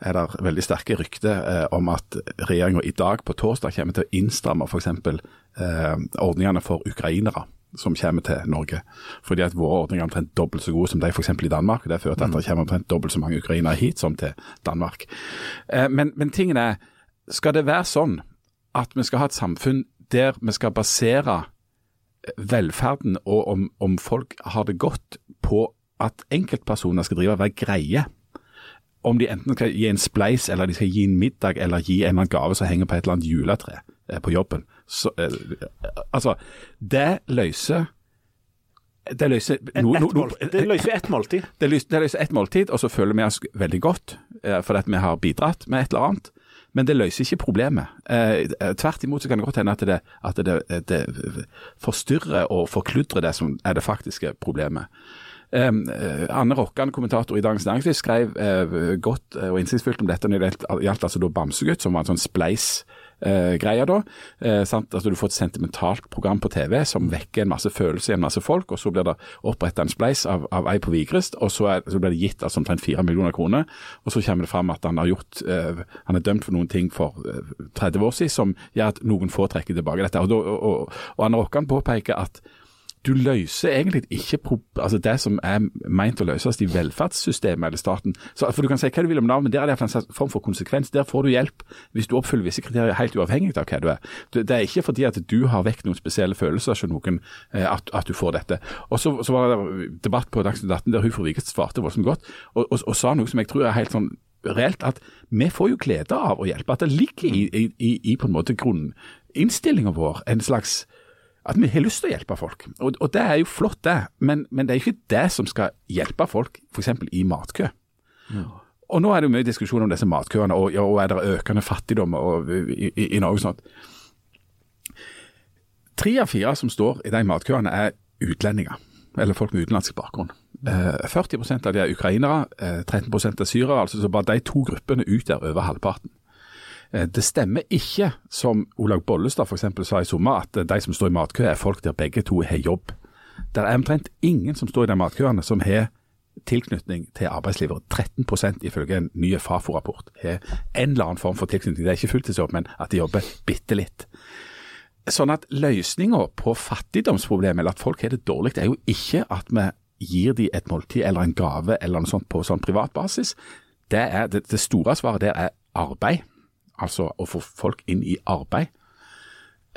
er det veldig sterke rykter eh, om at regjeringa i dag, på torsdag, kommer til å innstramme f.eks. Eh, ordningene for ukrainere som kommer til Norge. Fordi at våre ordninger er omtrent dobbelt så gode som de f.eks. i Danmark. og Det fører til at det kommer omtrent dobbelt så mange ukrainere hit som til Danmark. Eh, men, men tingen er, skal det være sånn at vi skal ha et samfunn der vi skal basere velferden og om, om folk har det godt på at enkeltpersoner skal drive og være greie. om de enten skal gi en spleis, eller de skal gi en middag, eller gi en eller annen gave som henger på et eller annet juletre eh, på jobben. Så, eh, altså, det løser det løser, no, no, no. Det løser ett måltid. det løser, det løser ett måltid, og så føler vi oss veldig godt eh, fordi vi har bidratt med et eller annet. Men det løser ikke problemet. Eh, eh, tvert imot så kan det godt hende at det, at det, det forstyrrer og forkludrer det som er det faktiske problemet. Eh, Anne Rokkan, kommentator i Dagens Næringsliv, skrev eh, godt eh, og innsiktsfullt om dette når det gjaldt altså da Bamsegutt, som var en sånn spleis eh, greia da. Eh, sant? Altså Du får et sentimentalt program på TV som vekker en masse følelser i en masse folk, og så blir det oppretta en spleis av, av ei på Vigrest, og så, er, så blir det gitt altså omtrent fire millioner kroner. Og så kommer det fram at han har gjort eh, Han er dømt for noen ting for eh, 30 år siden som gjør at noen får trekke tilbake dette. Og, og, og, og Rokkan påpeker at du løser egentlig ikke altså det som er meint å løses i velferdssystemet eller staten. Så, for Du kan si hva du vil om Nav, men der er det en form for konsekvens. Der får du hjelp hvis du oppfyller visse kriterier, helt uavhengig av hva du er. Det er ikke fordi at du har vekk noen spesielle følelser hos noen eh, at, at, du får dette. Og Så, så var det debatt på Dagsnytt 18 der hun for Vigest svarte voldsomt godt, og, og, og sa noe som jeg tror er helt sånn reelt, at vi får jo glede av å hjelpe. At det ligger i, i, i på en måte grunninnstillinga vår en slags at vi har lyst til å hjelpe folk. Og, og det er jo flott, det. Men, men, det er ikke det som skal hjelpe folk, f.eks. i matkø. Ja. Og Nå er det jo mye diskusjon om disse matkøene, og, og er det økende fattigdom og, i, i, i Norge. sånt. Tre av fire som står i de matkøene er utlendinger, eller folk med utenlandsk bakgrunn. Eh, 40% av de er ukrainere, eh, 13% er syrere. altså så Bare de to gruppene utgjør over halvparten. Eh, det stemmer ikke, som Olaug Bollestad f.eks. sa i sommer, at de som står i matkø er folk der begge to har jobb. Det er omtrent ingen som står i de matkøene som har tilknytning til arbeidslivet. 13% ifølge en ny Fafo-rapport har en eller annen form for tilknytning. Det er ikke fulltidsjobb, men at de jobber bitte litt. Sånn at løsninga på fattigdomsproblemet, eller at folk har det dårlig, er jo ikke at vi gir dem et måltid eller en gave eller noe sånt på sånn privat basis. Det, det, det store svaret der er arbeid altså å få folk inn i arbeid.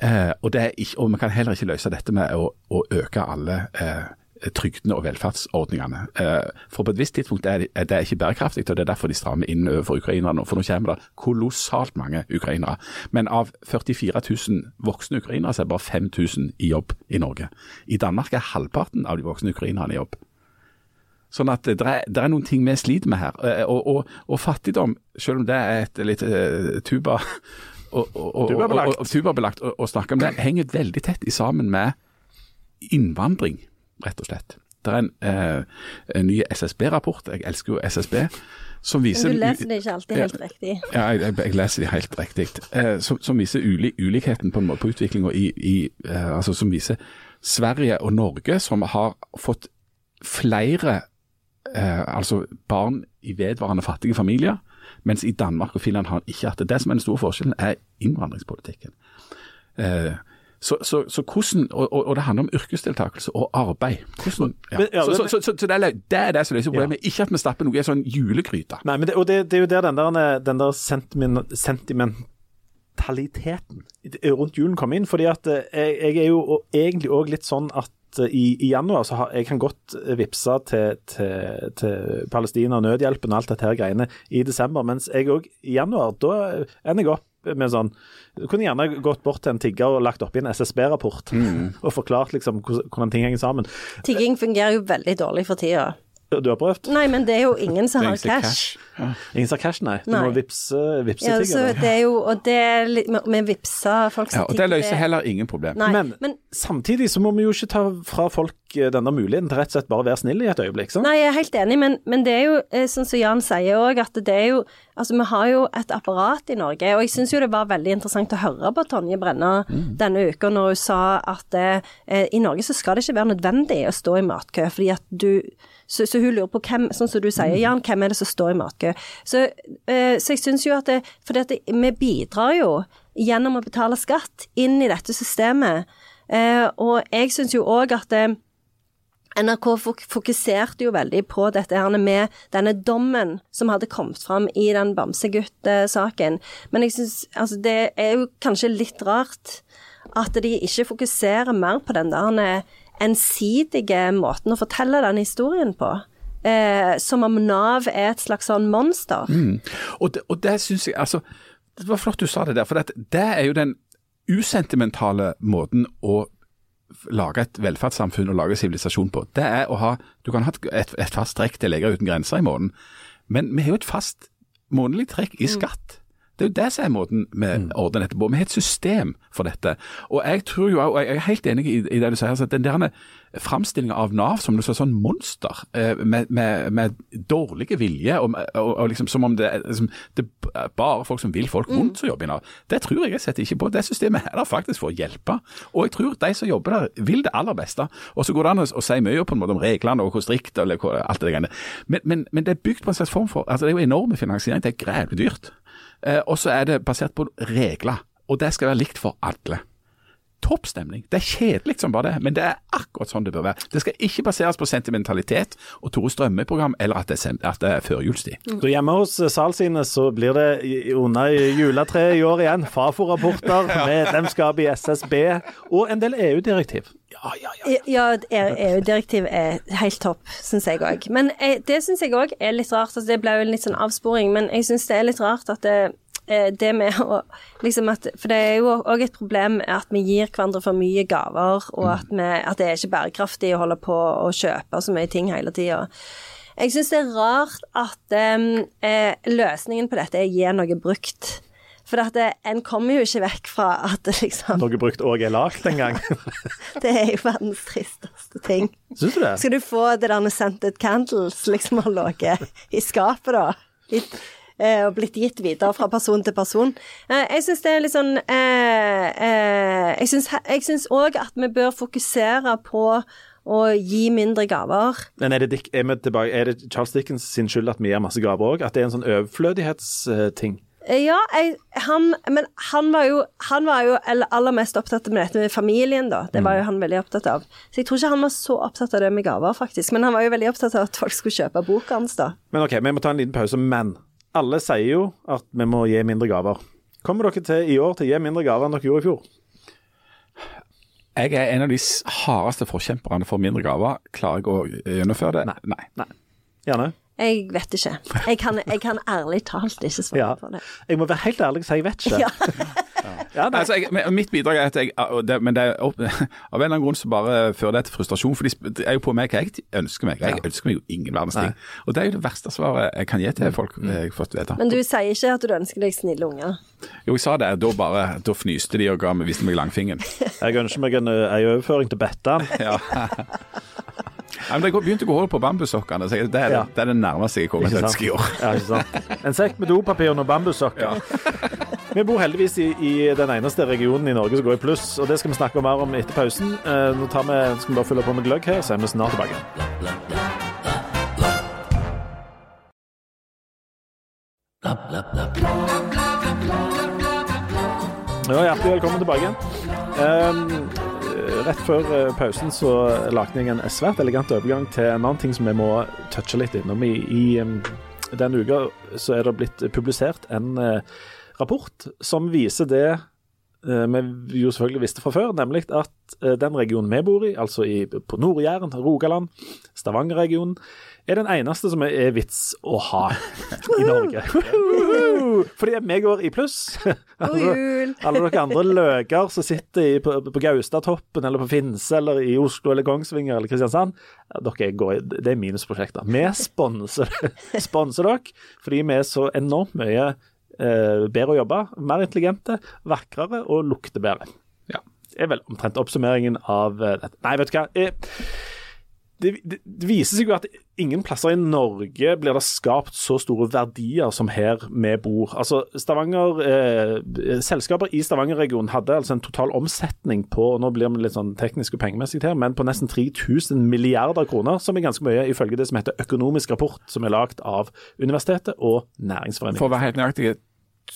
Eh, og, ikke, og, vi kan heller ikke løse dette med å, å øke alle eh, trygdene og velferdsordningene. Eh, for på et visst tidspunkt er det, er det ikke bærekraftig, og det er derfor de strammer inn overfor ukrainerne. For nå kommer det kolossalt mange ukrainere. Men av 44 000 voksne ukrainere, så er bare 5000 i jobb i Norge. I Danmark er halvparten av de voksne ukrainerne i jobb. Sånn at det er, det er, noen ting vi sliter med her. Eh, og, og, og, fattigdom, selv om det er et litt uh, tuba *laughs* og, og tubabelagt å snakke om det, henger veldig tett sammen med innvandring, rett og slett. Det er en, uh, en ny SSB-rapport, jeg elsker jo SSB, som viser Men du leser det ikke alltid helt riktig? Ja, jeg, jeg, jeg leser det helt riktig. Uh, som, som, viser uli, ulikheten på, på utviklinga i, i altså Som viser Sverige og Norge, som har fått flere eh, altså barn i vedvarende fattige familier, mens i Danmark og Finland har han ikke hatt det. Det som er den store forskjellen, er innvandringspolitikken. Eh, så, så, så, hvordan, og, og, det handler om yrkesdeltakelse og arbeid. Hvordan, ja. men, ja, så, så, det, er, det, er det som løser problemet, ja. ikke at vi stapper noe i en sånn julegryte. Nei, men det, og det, det, er jo der den der, den der sentiment, sentimentaliteten rundt julen kom inn. fordi at eh, jeg, jeg er jo egentlig òg litt sånn at Eh, i, i, januar så har jeg kan godt vippse til, til, til Palestina, nødhjelpen og alt dette her greiene i desember, mens jeg òg i januar, da ender jeg opp med sånn Du kunne gjerne gått bort til en tigger og lagt oppi en SSB-rapport mm. *laughs* og forklart liksom hvordan ting henger sammen. Tigging fungerer jo veldig dårlig for tida. *laughs* Du har prøvd? Nei, men det er jo ingen som har cash. cash. Ja. Ingen som har cash, nei. Du nei. må vippse, vippse ja, tigger. Det er jo, og det er litt med vippsa folk som ja, Og det løser heller ingen problem. Nei, men, men, samtidig så må vi jo ikke ta fra folk eh, denne muligheten til rett og slett bare å være snill i et øyeblikk. Sant? Nei, jeg er helt enig, men, men det er jo eh, sånn som Jan sier òg, at det er jo Altså, vi har jo et apparat i Norge, og jeg syns jo det var veldig interessant å høre på Tonje Brenna mm. denne uka når hun sa at eh, i Norge så skal det ikke være nødvendig å stå i matkø, fordi at du så, så, hun lurer på hvem, sånn som du sier, Jan, hvem er det som står i matkø. Så, eh, så jeg syns jo at det, For vi bidrar jo gjennom å betale skatt inn i dette systemet. Eh, og jeg syns jo òg at eh, NRK fokuserte jo veldig på dette her med denne dommen som hadde kommet fram i den Bamsegutt-saken. Men jeg syns altså det er jo kanskje litt rart at de ikke fokuserer mer på den der ensidige måten å fortelle den historien på. eh, som om Nav er et slags sånn monster. Og det, og det synes jeg altså Det var flott du sa det der, for det, det er jo den usentimentale måten å lage et velferdssamfunn og lage sivilisasjon på. Det er å ha Du kan ha et, et, fast trekk til Leger uten grenser i måneden, men vi har jo et fast månedlig trekk i skatt. Det er jo det som er måten vi ordner dette på. Vi har et system for dette. Og jeg tror jo, og jeg er helt enig i, i det du sier, altså, at den der framstillinga av Nav som noe sånn monster, eh, med, med, med dårlige vilje, og, og, og liksom som om det, liksom, det er bare folk som vil folk vondt som jobber i Nav. Det tror jeg jeg setter ikke på. Det systemet er der faktisk for å hjelpe. Og jeg tror de som jobber der, vil det aller beste. Og så går det an å, å si mye på en måte om reglene og hvor strikt eller hvor, alt det greiene. Men, men, men det er bygd på en slags form for altså Det er jo enorme finansiering. Det er grævlig dyrt. Eh, og så er det basert på regler, og det skal være likt for alle. Topp stemning. Det er kjedelig som bare det, men det er akkurat sånn det bør være. Det skal ikke baseres på sentimentalitet og Tore Strømme-program, eller at det er, at det er førjulstid. Så hjemme hos Salsine så blir det under juletreet i år igjen Fafo-rapporter, *laughs* medlemskap i SSB og en del EU-direktiv. Ja, ja, ja. Ja, EU-direktiv er helt topp, syns jeg òg. Men det syns jeg òg er litt rart. Altså, det ble jo en litt sånn avsporing, men jeg syns det er litt rart at det, eh, det med å liksom at, For det er jo òg et problem at vi gir hverandre for mye gaver, og at, vi, at det er ikke bærekraftig å holde på å kjøpe så mye ting hele tida. Jeg syns det er rart at eh, løsningen på dette er å gi noe brukt. For at det, en kommer jo ikke vekk fra at det liksom Noe brukt òg er lagt en gang. *laughs* Det er jo verdens tristeste ting. Syns du det? Skal du få det der scented candles liksom har ligget i skapet, da? Litt, eh, og blitt gitt videre fra person til person. Eh, jeg syns det er litt sånn eh, eh, Jeg syns- òg at vi bør fokusere på å gi mindre gaver. Men er det, Dick, er, er det Charles Dickens sin skyld at vi gir masse gaver òg? At det er en sånn overflødighetsting? Ja, jeg, han, men han var jo, han var jo aller aller mest opptatt med dette med familien, da. Det var jo han veldig opptatt av. Så jeg tror ikke han var så opptatt av det med gaver, faktisk. Men han var jo veldig opptatt av at folk skulle kjøpe boka hans, da. Men OK, vi må ta en liten pause. Men alle sier jo at vi må gi mindre gaver. Kommer dere til i år til å gi mindre gaver enn dere gjorde i fjor? Jeg er en av de hardeste forkjemperne for mindre gaver. Klarer jeg å gjennomføre det? Nei. Nei. Gjerne. Jeg vet ikke. Jeg kan, jeg kan ærlig talt ikke svare Ja. på det. Jeg må være helt ærlig og si jeg vet ikke. Ja. *laughs* Ja. Altså, jeg, mitt bidrag er at jeg det, Men det *laughs* av en eller annen grunn så bare fører det til frustrasjon. For de det er jo på meg hva jeg ønsker meg. Jeg ønsker meg jo ingen verdens ting. Og det er jo det verste svaret jeg kan gi til folk. eh, Jeg fått vite. Men du sier ikke at du ønsker deg snille unger. Jo, jeg sa det. Da bare, da fnyste de og ga meg, viste meg langfingeren. Jeg ønsker meg en, ø, en overføring til Bettan. *laughs* Ja. Ja, men Det begynte å gå hull på bambussokkene. Det, Det Ja. det er det nærmeste jeg kommer et ønske i år. Ja, ikke sant? En sekk med dopapir og noen bambussokker. Vi bor heldigvis i, i den eneste regionen i Norge som går i pluss, og det skal vi snakke mer om etter pausen. Eh, nå tar vi, skal vi bare fylle på med gløgg her, så er vi snart tilbake. Ja, hjertelig velkommen tilbake. Um, rett før eh, pausen så lagde jeg en svært elegant overgang til en annen ting som vi må touche litt innom. I, i denne uka så er det blitt publisert en eh, rapport som viser det eh, vi jo selvfølgelig visste fra før, nemlig at den regionen vi bor i, altså i, på Nord-Jæren, Rogaland, Stavanger-regionen, er den eneste som er, er vits å ha i Norge. *laughs* Fordi vi går i pluss. *laughs* God jul! Alle dere andre løker som sitter i, på, på Gaustatoppen eller på Finse eller i Oslo eller Kongsvinger eller Kristiansand, dere går, i- det er minusprosjekter. Vi sponser, *laughs* sponser dere fordi vi er så enormt mye eh, bedre å jobbe, mer intelligente, vakrere og lukter bedre. Ja. Det er vel omtrent oppsummeringen av eh, dette. Nei, vet du hva. Eh, det, det, viser seg jo at ingen plasser i Norge blir det skapt så store verdier som her vi bor. Altså, Stavanger, eh, Selskaper i Stavanger-regionen hadde altså en total omsetning på nå blir vi litt sånn teknisk og pengemessig her, men på nesten 3000 milliarder kroner, som er ganske mye ifølge det som heter Økonomisk rapport, som er lagd av Universitetet og Næringsforeningen. For å være helt nøyaktig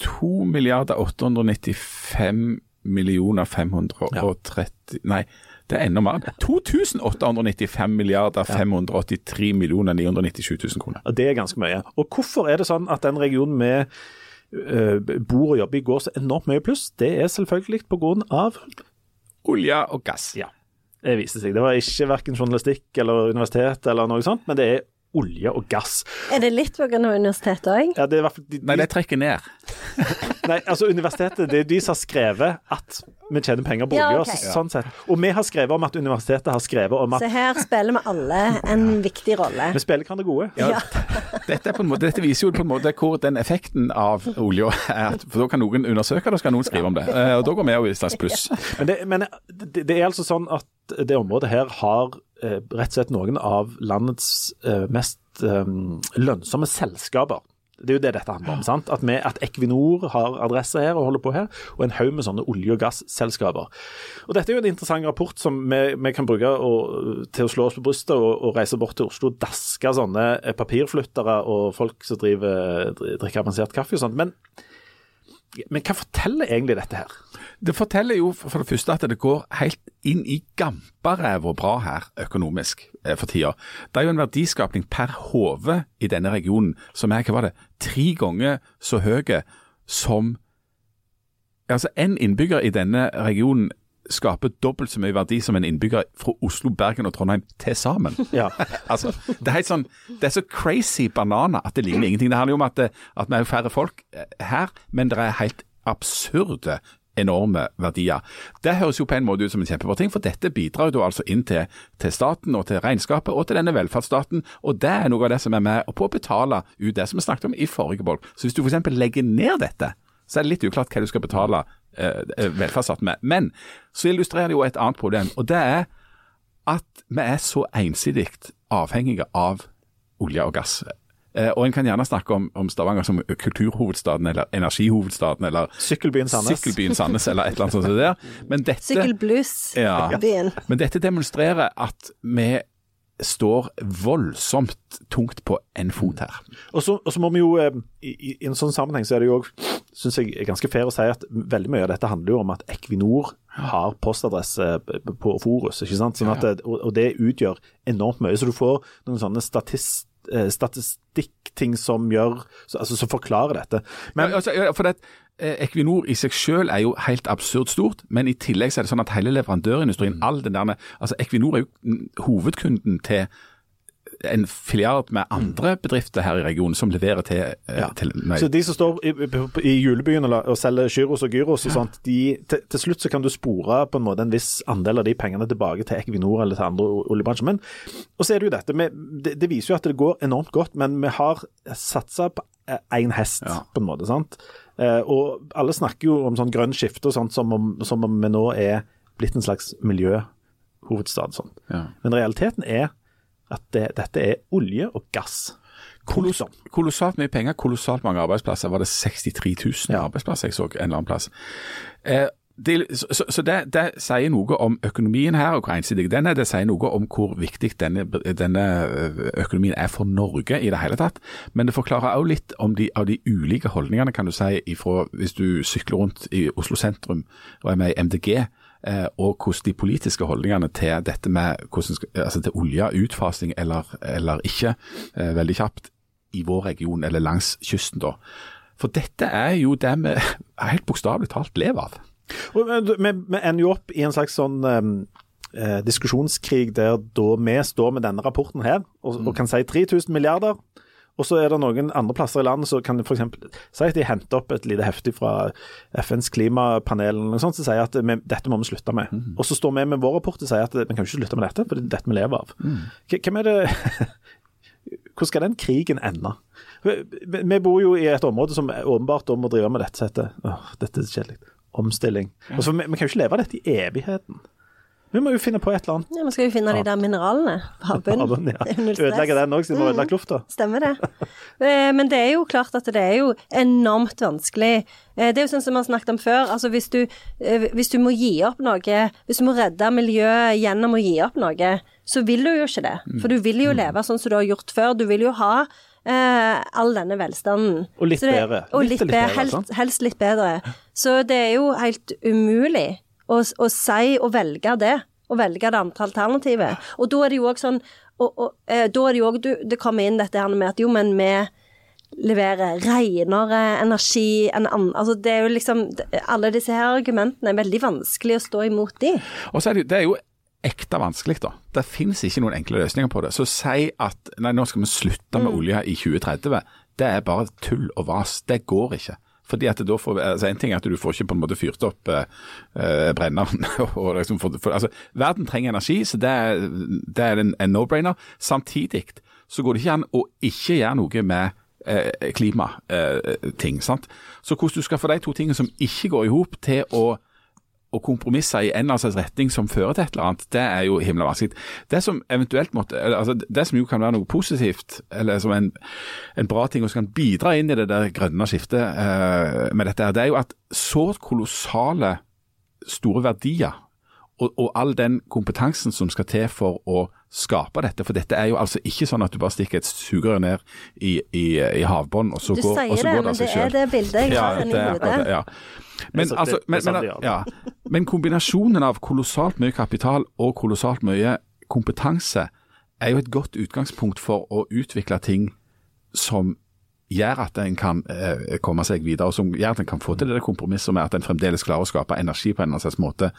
2 milliarder 895 millioner 530 Nei, det er enda mer. 2895 milliarder 583 millioner 997 000 kroner. Det er ganske mye. Og hvorfor er det sånn at den regionen vi eh, bor og jobber i går så enormt mye pluss? Det er selvfølgelig av Olje og gass. Ja, det viste seg. Det var ikke verken journalistikk eller universitet eller noe sånt, men det er olje og gass. Er det litt pga. universitetet òg? Ja, det er i hvert fall de, de, Nei, det trekker ned. *laughs* Nei, altså Universitetet det er de som har skrevet at vi tjener penger på olje. Ja, okay. sånn sett. Og vi har skrevet om at universitetet har skrevet om at Så her spiller vi alle en viktig rolle. vi spiller hverandre gode. Ja. *laughs* Dette, er på en måte, dette viser jo på en måte hvor den effekten av olja er. For da kan noen undersøke det, og så kan noen skrive om det. Eh, Og da går vi jo i et slags pluss. Men, det, men det, det er altså sånn at det området her har eh, rett og slett noen av landets eh, mest lønnsomme selskaper. Det er jo det dette handler om. sant? At, vi, at Equinor har adresse her og holder på her, og en haug med sånne olje- og gasselskaper. Og Dette er jo en interessant rapport som vi, vi kan bruke å, til å slå oss på brystet og, og reise bort til Oslo og daske sånne papirflyttere og folk som driver, drikker avansert kaffe og sånt. Men, men hva forteller egentlig dette her? Det forteller jo for det første at det går helt inn i gamperæva bra her økonomisk eh, for tida. Det er jo en verdiskapning per hode i denne regionen som er hva var det, tre ganger så høy som Altså, en innbygger i denne regionen skaper dobbelt så mye verdi som en innbygger fra Oslo, Bergen og Trondheim til sammen. *laughs* Ja. Altså, det er sånn, det er så crazy banana at det ligner ingenting. Det handler jo om at, det, at vi er færre folk eh, her, men det er helt absurde enorme verdier. Det høres jo på en måte ut som en kjempebra ting, for dette bidrar jo altså inn til, til staten og til regnskapet og til denne velferdsstaten, og det er noe av det som er med på å betale ut det som vi snakket om i forrige bolk. Så hvis du f.eks. legger ned dette, så er det litt uklart hva du skal betale velferdsstaten med. Men så illustrerer det jo et annet problem, og det er at vi er så ensidig avhengige av olje og gass. Eh, og en kan gjerne snakke om, om Stavanger som kulturhovedstaden eller energihovedstaden eller Sykkelbyen Sandnes. Sykkelbyen Sandnes eller et eller annet sånt. der. Men dette. Ja. men dette demonstrerer at vi står voldsomt tungt på en fot her. Og så, og så må vi jo, eh, i, i en sånn sammenheng så er det jo òg, syns jeg er ganske fair å si at veldig mye av dette handler jo om at Equinor har postadresse på Forus, ikke sant. Sånn at det, og, og det utgjør enormt mye. Så du får noen sånne statist, eh, statistikkting som gjør, altså som forklarer dette. Men ja, altså, for det, Equinor i seg selv er jo helt absurd stort, men i tillegg så er det sånn at hele leverandørindustrien, all den der, altså Equinor er jo mm, hovedkunden til en filiard med andre bedrifter her i regionen som leverer til, eh, Ja. til Så de som står i, i julebyen og, og selger gyros og gyros og sånt, de, til, til slutt så kan du spore på en måte en viss andel av de pengene tilbake til Equinor eller til andre oljebransjer. Men, og så er det jo dette, med, det, det viser jo at det går enormt godt, men vi har satsa på én hest, Ja. på en måte. sant? Eh, og alle snakker jo om sånn grønn skifte og sånt som om, som om vi nå er blitt en slags miljøhovedstad. Sånn. ja. Men realiteten er at det, dette er olje og gass. Koloss, kolossalt mye penger, kolossalt mange arbeidsplasser. Var det 63 000 Ja. arbeidsplasser jeg så en eller annen plass. Eh, det, så så, det, det sier noe om økonomien her, og hvor ensidig den er. Det sier noe om hvor viktig denne, denne økonomien er for Norge i det hele tatt. Men det forklarer også litt om de, av de ulike holdningene, kan du si, ifra, hvis du sykler rundt i Oslo sentrum og er med i MDG. eh, Og hvordan de politiske holdningene til dette med hvordan, altså til olje, utfasing eller, eller ikke, eh, veldig kjapt, i vår region eller langs kysten. da. For dette er jo det vi *laughs* helt bokstavelig talt lever av. Eh, Vi, ender jo opp i en slags sånn um, eh, diskusjonskrig der da vi står med denne rapporten her og, og kan si 3000 milliarder. Og så er det noen andre plasser i landet som kan f.eks. si at de henter opp et lite heftig fra FNs klimapanel eller noe sånt, som sier at vi, dette må vi slutte med. Og så står vi med vår rapport og sier at vi kan ikke slutte med dette, for det er dette vi lever av. Mm. Hvem er det *laughs* Hvordan skal den krigen ende? Vi- Vi bor jo i et område som åpenbart må drive med dette heter Åh, dette er kjedelig. Omstilling. Og så, vi, vi kan jo ikke leve av dette i evigheten. Vi må jo finne på et eller annet. Ja, Vi skal jo finne de der mineralene *laughs* havbunnen. Ja. Stress. Ødelegge den òg, siden vi har ødelagt lufta. Stemmer det. *laughs* Eh, Men det er jo klart at det er jo enormt vanskelig. Eh, Det er jo sånn som vi har snakket om før. Altså hvis du, eh, hvis du må gi opp noe, hvis du må redde miljøet gjennom å gi opp noe, så vil du jo ikke det. Mm. For du vil jo leve sånn som du har gjort før. Du vil jo ha eh, all denne velstanden. Og litt det- bedre. Og Litt litt, og litt bedre, bedre, helst, helst litt bedre. Så det er jo helt umulig å, å si og velge det. Å velge det andre alternativet. Og da er det jo òg sånn og, og, eh, Da er det jo òg Det kommer inn dette her med at jo, men vi leverer renere energi enn andre Altså det er jo liksom Alle disse her argumentene er veldig vanskelig å stå imot de. Og så er det, det er jo ekte vanskelig, da. Det finnes ikke noen enkle løsninger på det. Så si at nei, nå skal vi slutte med olje i 2030. Det er bare tull og vas. Det går ikke. Fordi at da får, altså En ting er at du får ikke på en måte fyrt opp eh, eh brenneren. *laughs* og liksom for, for, altså, verden trenger energi, så det er, det er en, en no-brainer. Samtidig så går det ikke an å ikke gjøre noe med eh, klimating. Eh, så hvordan du skal få de to tingene som ikke går i hop, til å å kompromisse i en eller annen retning som fører til et eller annet, det er jo himla vanskelig. Det som eventuelt måtte, altså det som jo kan være noe positivt, eller som en, en bra ting og som kan bidra inn i det der grønne skiftet eh, med dette, det er jo at så kolossale store verdier og, og, all den kompetansen som skal til for å skape dette. For dette er jo altså ikke sånn at du bare stikker et sugerør ned i, i, i havbunnen, og så du går, og så det, går det av seg selv. Du sier det, men det er det bildet jeg har inni hodet. Ja. Men, altså, men, men, ja. men kombinasjonen av kolossalt mye kapital og kolossalt mye kompetanse er jo et godt utgangspunkt for å utvikle ting som gjør at en kan eh, komme seg videre, og som gjør at en kan få til det kompromisset med at en fremdeles klarer å skape energi på en eller annen måte,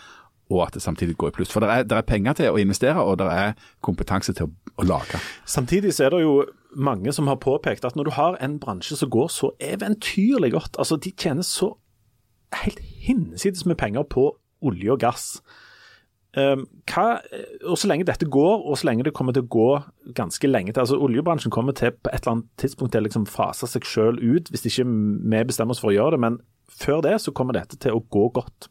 og at det samtidig går i pluss. For det er, er, penger til å investere, og det er kompetanse til å, å, lage. Samtidig så er det jo mange som har påpekt at når du har en bransje som går så eventyrlig godt, altså de tjener så helt hinsides med penger på olje og gass. Um, hva, og Så lenge dette går, og så lenge det kommer til å gå ganske lenge til altså Oljebransjen kommer til på et eller annet tidspunkt til å liksom fase seg selv ut, hvis ikke vi bestemmer oss for å gjøre det. Men før det så kommer dette til å gå godt.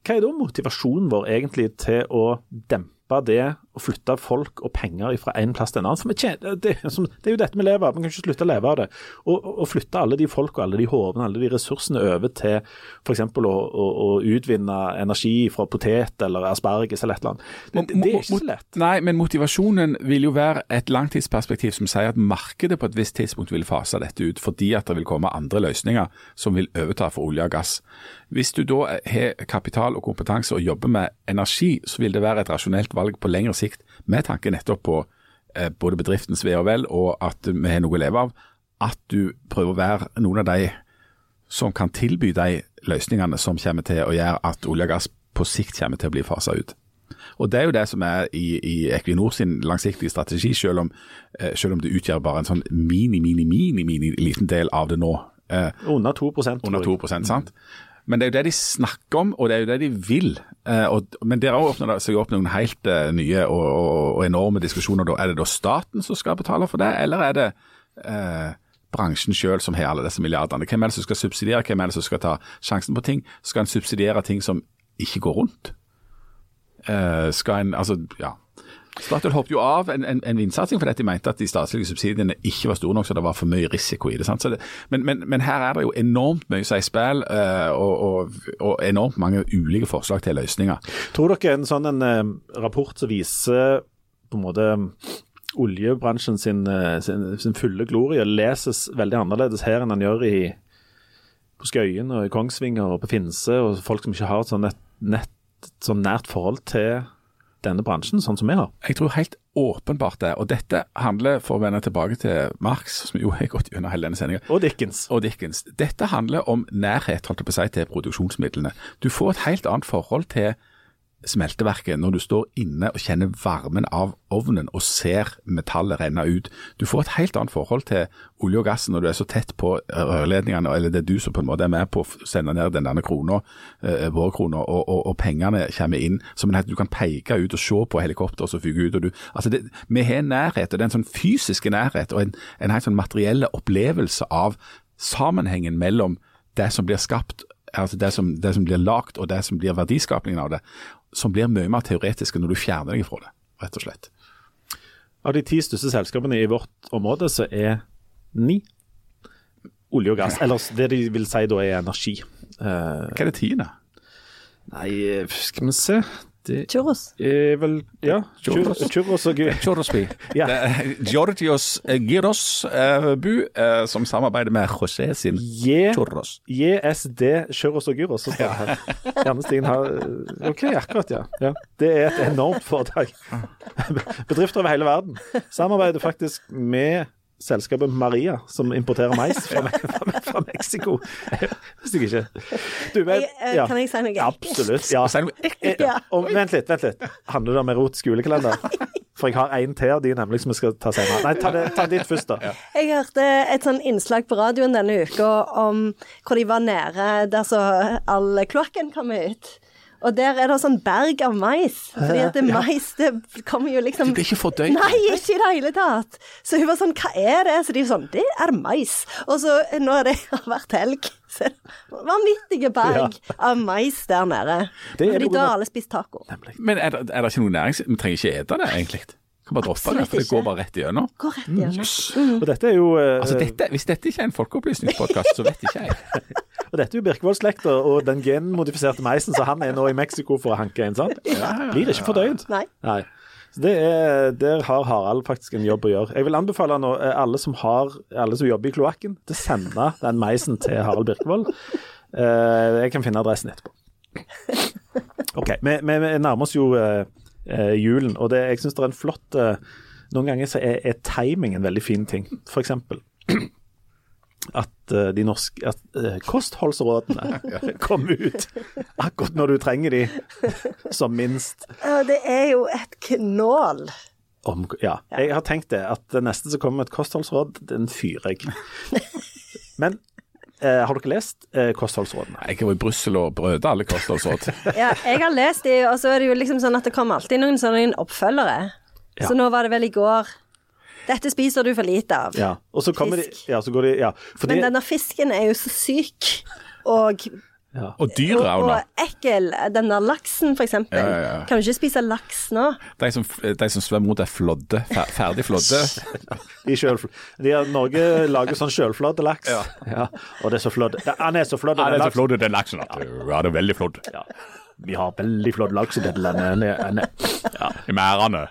Hva, er da motivasjonen vår egentlig til å dempe det å flytte folk og penger fra en plass til en annen? For tjener, det, det, er jo dette vi lever av, vi kan ikke slutte å leve av det. Å flytte alle de folk og alle de hovene, alle de ressursene over til f.eks. Å, å, å utvinne energi fra potet eller asparges eller et eller annet. Det, det, er ikke så lett. Nei, men motivasjonen vil jo være et langtidsperspektiv som sier at markedet på et visst tidspunkt vil fase dette ut, fordi at det vil komme andre løsninger som vil overta for olje og gass. Hvis du da har kapital og kompetanse og jobber med energi, så vil det være et rasjonelt valg på lengre sikt, med tanke nettopp på eh, både bedriftens ve og vel og at vi har noe å leve av, at du prøver å være noen av de som kan tilby de løsningene som kommer til å gjøre at olje og gass på sikt kommer til å bli fasa ut. Og Det er jo det som er i, i Equinor sin langsiktige strategi, selv om, eh, selv om det utgjør bare en sånn mini, mini, mini, mini liten del av det nå. Eh, under 2 Under 2 sant? Men det er jo det de snakker om, og det er jo det de vil. Eh, og, men der åpner det seg opp noen helt uh, nye og, og, og, enorme diskusjoner. Er det da staten som skal betale for det, eller er det eh, bransjen selv som har alle disse milliardene? Hvem er det som skal subsidiere, hvem er det som skal ta sjansen på ting? Skal en subsidiere ting som ikke går rundt? Eh, skal en, altså, ja. Statoil hoppet jo av en, en, en vindsatsing fordi de mente at de statlige subsidiene ikke var store nok, så det var for mye risiko i det. det men, men, men, her er det jo enormt mye seg i spill, uh, og, og, og, enormt mange ulike forslag til løsninger. Tror dere en sånn en, uh, rapport som viser på en måte oljebransjen sin, uh, sin, sin, fulle glorie leses veldig annerledes her enn den gjør i, på Skøyen og i Kongsvinger og på Finse, og folk som ikke har et sånn, nett, nett, sånn nært forhold til denne bransjen, sånn som vi har? Jeg tror helt åpenbart det. Og dette handler, for å vende tilbake til Marx, som jo har gått gjennom hele denne sendinga Og Dickens. Og Dickens. Dette handler om nærhet holdt jeg på å si, til produksjonsmidlene. Du får et helt annet forhold til smelteverket når du står inne og kjenner varmen av ovnen og ser metallet renne ut. Du får et helt annet forhold til olje og gass når du er så tett på rørledningene, eller det er du som på en måte er med på å sende ned den denne krona, eh, vår krona, og, og, og, pengene kommer inn. som en, Du kan peke ut og se på helikopter som fyker ut. og du, altså det, Vi har nærhet, og det er en sånn fysisk nærhet og en, en helt sånn materielle opplevelse av sammenhengen mellom det som blir skapt altså det som, det som blir lagt og det som blir verdiskapningen av det som blir mye mer teoretiske når du fjerner deg fra det, rett og slett. Av de ti største selskapene i vårt område, så er ni olje og gass. Eller det de vil si da er energi. Uh, Hva er det tiende? Nei, skal vi se. Det Churros? Er vel, ja. Churros, churros og Churrosby. *laughs* ja. Georgios Giros uh, Bu, uh, som samarbeider med José sin J Churros. JSD Churros og Gyros. Så står her. Janne Stigen har OK, akkurat, ja. ja. Det er et enormt foretak. *laughs* Bedrifter over hele verden. Samarbeider faktisk med selskapet Maria, som importerer mais fra, fra Mexico. Hvis jeg ikke. Du, men, eh, Kan jeg si noe? Absolutt. Ja. Si noe *laughs* ekkelt. Ja. og vent litt, vent litt. Handler det om erotisk julekalender? For jeg har en til av de nemlig som vi skal ta senere. Nei, ta, det, ta ditt først, da. Jeg hørte et sånn innslag på radioen denne uka om hvor de var nede der så all kloakken kom ut. Og der er det sånn berg av mais. Fordi at det mais, det kommer jo liksom Det blir ikke fordøyd. Nei, ikke i det hele tatt. Så hun var sånn, hva er det? Så de var sånn, det er mais. Og så når det har *laughs* vært helg, så er det vanvittige berg av mais der nede. Det Fordi da har alle spist taco. Men er det, er det ikke noe nærings... Vi trenger ikke ete det, egentlig. Kan bare droppe det, for det går bare rett igjennom. Går rett igjen. Og dette er jo Uh, Altså, dette, hvis dette ikke er en folkeopplysningspodkast, så vet ikke jeg. *laughs* Og dette er jo Birkevold-slekta og den genmodifiserte meisen, så han er nå i Mexico for å hanke inn, sant? Blir ikke fordøyd. Nei. Nei. Så det er, Der har Harald faktisk en jobb å gjøre. Jeg vil anbefale nå eh, alle som, har, alle som jobber i kloakken, til å sende den meisen til Harald Birkevold. Uh, jeg kan finne adressen etterpå. OK. Vi, vi, vi nærmer oss jo eh, eh, julen, og det, jeg syns det er en flott eh, Noen ganger så er, er timing en veldig fin ting. For eksempel at eh, de norske at, eh, kostholdsrådene *laughs* kommer ut akkurat når du trenger de som minst. Det er jo et knål. Om, ja, jeg har tenkt det, at det neste som kommer med et kostholdsråd, den fyrer jeg. *laughs* Men eh, har dere lest eh, kostholdsrådene? Jeg har vært i Brussel og brøt alle kostholdsråd. *laughs* Ja, jeg har lest de, og så er det jo liksom sånn at det kommer alltid noen sånne oppfølgere. Ja. Så nå var det vel i går Dette spiser du for lite av. Ja. Og så kommer Fisk. de Ja, så går de Ja. Fordi, Men denne fisken er jo så syk og, ja. Og dyr er nå. og ekkel. Den der laksen, for eksempel. Ja, ja, ja. Kan du ikke spise laks nå? De som, de som svømmer rundt er flådde, fer, ferdig flådde. *laughs* De, selv, de har, Norge lager sånn sjølflådd laks. Ja. Og det er så flådd. Han er så flådd. den laksen. flådd, den laksen. Ja, det er veldig flådd. Ja. Vi har veldig flott laks i dette landet. Ja. I mærene.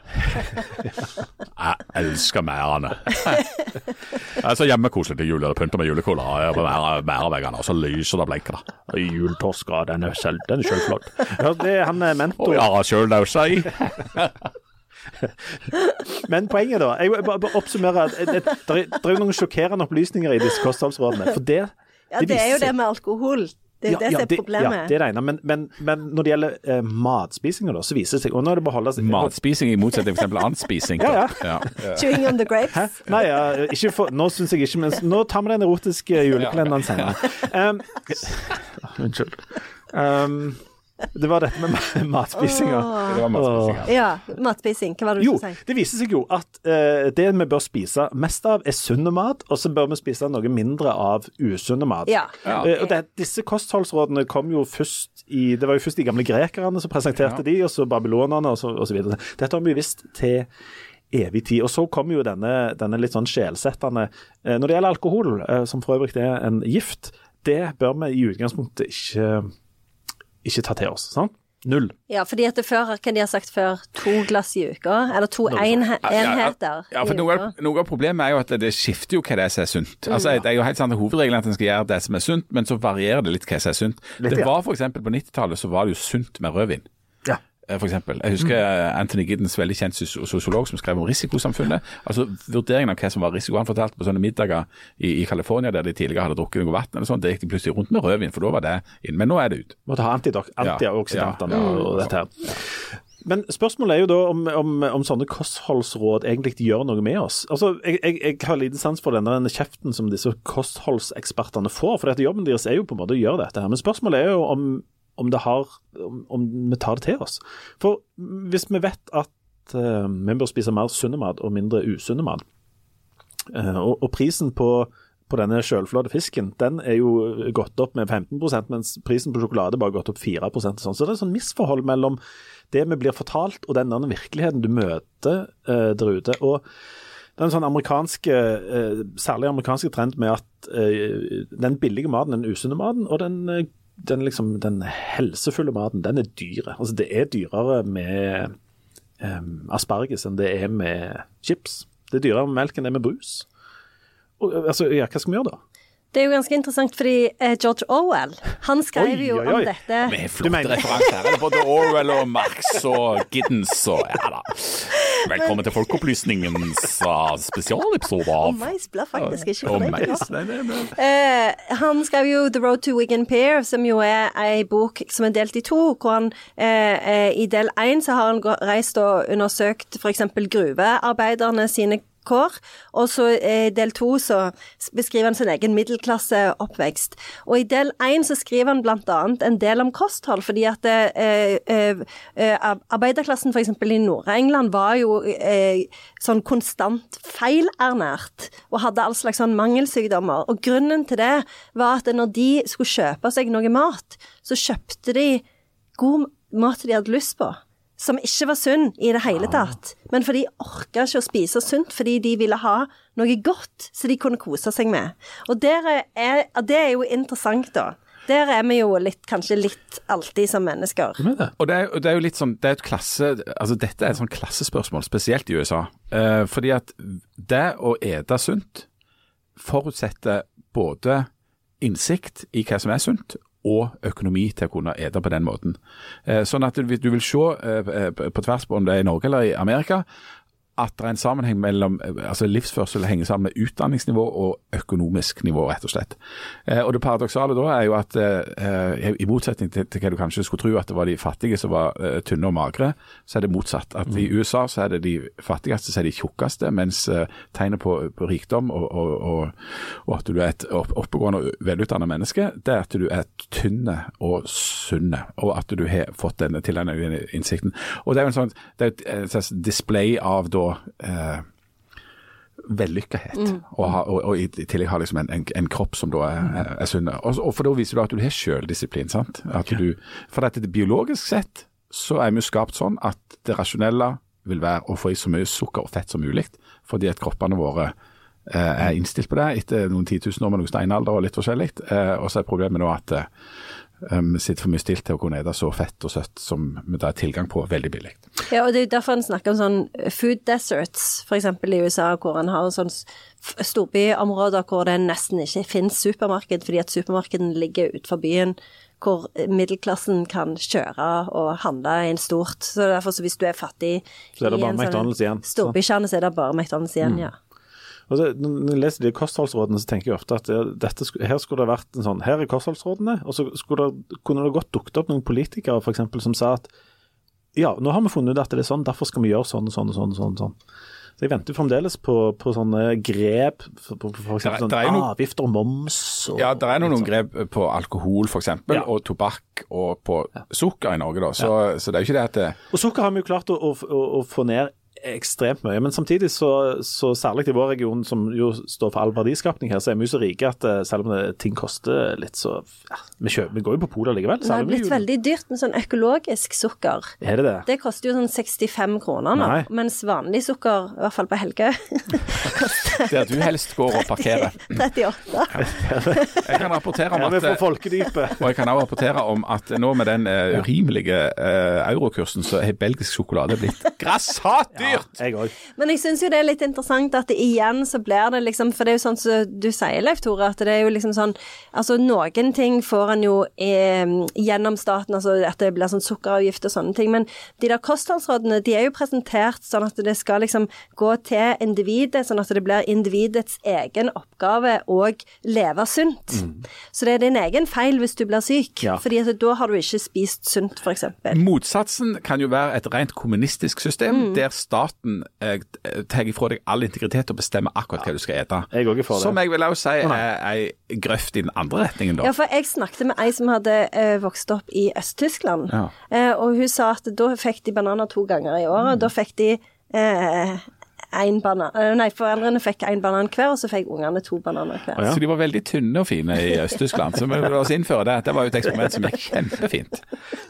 Jeg elsker. Det er så hjemmekoselig til jul. Det pynter med julekola på mæreveggene, og så lyser det og blinker. det. Og Jultorska, den er selv, den er sjølflott. Ja, det er han mentor. Og mentor. jeg har sjøl lausa i. Men poenget, da Jeg vil bare, oppsummerer. oppsummere. Det, det, det er noen sjokkerende opplysninger i disse kostholdsrådene. For det, Ja, det er jo det med alkohol. Det er jo det som er problemet. Ja, det er det ene. Men, men, men når det gjelder eh, matspisinga, så viser det seg Og nå er det å seg Matspising i motsetning til f.eks. annen spising. *laughs* Ja, ja. *laughs* Chewing on the grapes. Hæ? Nei, ja, ikke for, nå syns jeg ikke, men nå tar vi den erotiske *laughs* julekalenderen senere. Um, unnskyld. Um, det var dette med ma- matspisinga. Det var matspising. Ja, matspising. Hva var det du skulle si? det viser seg jo at uh, det vi bør spise mest av, er sunn mat, og så bør vi spise noe mindre av usunn mat. Ja. Ja. Uh, og det, disse kostholdsrådene kom jo først i Det var jo først de gamle grekerne som presenterte de, og så babylonerne, og så, og så videre. Dette har vi visst til evig tid. Og så kommer jo denne, denne litt sånn sjelsettende uh, Når det gjelder alkohol, eh, som for øvrig er en gift, det bør vi i utgangspunktet ikke, ikke ta til oss. sant? Null. Ja, fordi at det før, hva de har sagt før, to glass i uka, eller to enheter Ja, for i noe, uka. av- noe av problemet er jo at det skifter jo hva det er som er sunt. Altså, Det er jo helt sant at Hovedregelen er at en skal gjøre det som er sunt, men så varierer det litt hva som er sunt. Litt, det ja. var f.eks. på 90-tallet så var det jo sunt med rødvin. Eh, For eksempel. Jeg husker eh, Anthony Giddens, veldig kjent sos- sosiolog, som skrev om risikosamfunnet. Altså Vurderingen av hva som var risiko. Han fortalte på sånne middager i, i California der de tidligere hadde drukket noe vann, eller sånt, det gikk de plutselig rundt med rødvin, for da var det inn. Men nå er det ut. Måtte ha antioksidantene Ja, ja, og dette her. Men spørsmålet er jo da om, om, om sånne kostholdsråd egentlig gjør noe med oss. Altså, Jeg, jeg, jeg har liten sans for denne kjeften som disse kostholdsekspertene får, for dette jobben deres er jo på en måte å gjøre dette her. Men spørsmålet er jo om, om, har, om, om vi tar det til oss. For hvis vi vet at uh, vi bør spise mer sunn mat og mindre usunn mat, uh, og, og prisen på på denne sjølflådde fisken, den er jo gått opp med 15% mens prisen på sjokolade bare har gått opp 4 og sånn. Så det er et sånn misforhold mellom det vi blir fortalt og den virkeligheten du møter eh, der ute. Og det er en sånn amerikanske, særlig amerikanske trend med at den billige maten, den usunne maten, og den, den, liksom, den helsefulle maten, den er dyre. Altså det er dyrere med um, asparges enn det er med chips. Det er dyrere med melk enn det er med brus. Og, altså, ja, hva skal vi gjøre da? Det er jo ganske interessant, fordi eh, George Orwell, han skrev jo oi, oi. om dette Vi Du flotte mener- referanser. her. Er både Orwell og Marx og Giddens og Ja da. Velkommen til Folkeopplysningens uh, spesialepisode Og av mais blir faktisk ikke Å, for deg. mais. Nei, nei, nei. Eh, han skrev jo The Road to Wigan Pier, som jo er ei bok som er delt i to. Hvor han eh, eh, I del én har han reist og undersøkt f.eks. gruvearbeiderne sine kår. Og så i del to så beskriver han sin egen middelklasseoppvekst. Og i del én så skriver han annet en del om kosthold, fordi at eh, eh, eh, arbeiderklassen f.eks. i Nord-England var jo eh, sånn konstant feilernært og hadde all slags sånn mangelsykdommer. Og grunnen til det var at når de skulle kjøpe seg noe mat, så kjøpte de god mat de hadde lyst på. Som ikke var sunn i det hele tatt. Men for de orka ikke å spise sunt, fordi de ville ha noe godt som de kunne kose seg med. Og der er, det er jo interessant, da. Der er vi jo litt, kanskje litt alltid som mennesker. Og det er, det er jo litt sånn, det er et klasse, altså Dette er et sånn klassespørsmål, spesielt i USA. Eh, fordi at det å ete sunt forutsetter både innsikt i hva som er sunt, og økonomi til å kunne ete på den måten. Eh, sånn at du, vil- se eh, eh, på tvers på om det er i Norge eller i Amerika, at det er en sammenheng mellom eh, altså livsførsel henger sammen med utdanningsnivå og økonomisk nivå, rett og slett. Eh, og Det paradoksale da er jo at eh, i motsetning til, til hva du kanskje skulle tro at det var de fattige som var eh, tynne og magre, så er det motsatt. At I USA så er det de fattigste som er de tjukkeste, mens eh, tegnet på, på rikdom og, og, og, og at du er et opp, oppegående og velutdannet menneske, det er at du er tynne og sunne, og at du har fått denne til denne innsikten. Og Det er jo en sånn, det er et, et et display av da eh, vellykkethet, og, ha, og, og i tillegg ha liksom en, en, en kropp som da er, er, er sunn. Og, og for da viser du at du har sjøldisiplin. sant? Du, for at det biologisk sett så er vi jo skapt sånn at det rasjonelle vil være å få i så mye sukker og fett som mulig, fordi at kroppene våre eh, er innstilt på det etter noen 10 000 år med noen steinalder og litt forskjellig. Eh, og så er problemet nå at eh, vi sitter for mye stilt til å kunne spise så fett og søtt som vi da har tilgang på veldig billig. Ja, og det er jo derfor en snakker om sånn food deserts, f.eks. i USA, hvor en har sånn storbyområder hvor det nesten ikke finnes supermarked, fordi at supermarkedene ligger utenfor byen, hvor middelklassen kan kjøre og handle inn stort. Så derfor, så hvis du er fattig Så er det i en sånn McDonald's igjen. Storbykjerne, så er det bare McDonald's igjen, ja. Det, når jeg leser de kostholdsrådene, så tenker jeg ofte at dette, her skulle det vært en sånn Her er kostholdsrådene, og så det, kunne det godt dukket opp noen politikere for eksempel, som sa at ja, nå har vi funnet ut at det er sånn, derfor skal vi gjøre sånn og sånn og sånn. sånn, sånn. Så jeg venter fremdeles på, på sånne grep, er sånn noen, avgifter og moms. Og, Ja, det er noen litt sånn. grep på alkohol f.eks., Ja. og tobakk og på sukker i Norge. da, Så, så det er jo ikke det at det, Og sukker har vi jo klart å, å, å, å få ned ekstremt mye, men samtidig så, så særlig i vår region, som jo står for all verdiskapning her, så er vi jo så rike at eh, selv om det, ting koster litt, så ja, vi, kjøper, vi går jo på polet likevel. Det har blitt jul. veldig dyrt med sånn økologisk sukker. Er det det? Det koster jo sånn 65 kroner nå, Nei. mens vanlig sukker, i hvert fall på Helgøy *laughs* der du helst går og parkerer. 38. Jeg kan rapportere om at får og jeg kan også rapportere om at nå med den uh, urimelige uh, eurokursen, så er belgisk sjokolade blitt grassat dyrt! Jeg òg. Men jeg syns jo det er litt interessant at det igjen så blir det liksom For det er jo sånn som du sier, Leif Tore, at det er jo liksom sånn Altså noen ting får en jo eh, gjennom staten, altså at det blir sånn sukkeravgift og sånne ting, men de der kostholdsrådene de er jo presentert sånn at det skal liksom gå til individet, sånn at det blir individets egen oppgave å leve sunt. Så det er din egen feil hvis du blir syk, Ja. fordi at da har du ikke spist sunt, f.eks. Motsatsen kan jo være et rent kommunistisk system, der staten eh, tar ifra deg all integritet og bestemmer akkurat hva du skal ete. Jeg er også for det. Som jeg vil også si er ei grøft i den andre retningen, da. Ja, for jeg snakket med ei som hadde eh, vokst opp i Øst-Tyskland. Ja. Eh, og hun sa at da fikk de bananer to ganger i året. og Da fikk de eh, en banan eh, Nei, foreldrene fikk en banan hver, og så fikk ungene to bananer hver. ja. Så de var veldig tynne og fine i Øst-Tyskland. Så vi også innføre det. Det var jo et eksperiment som gikk kjempefint.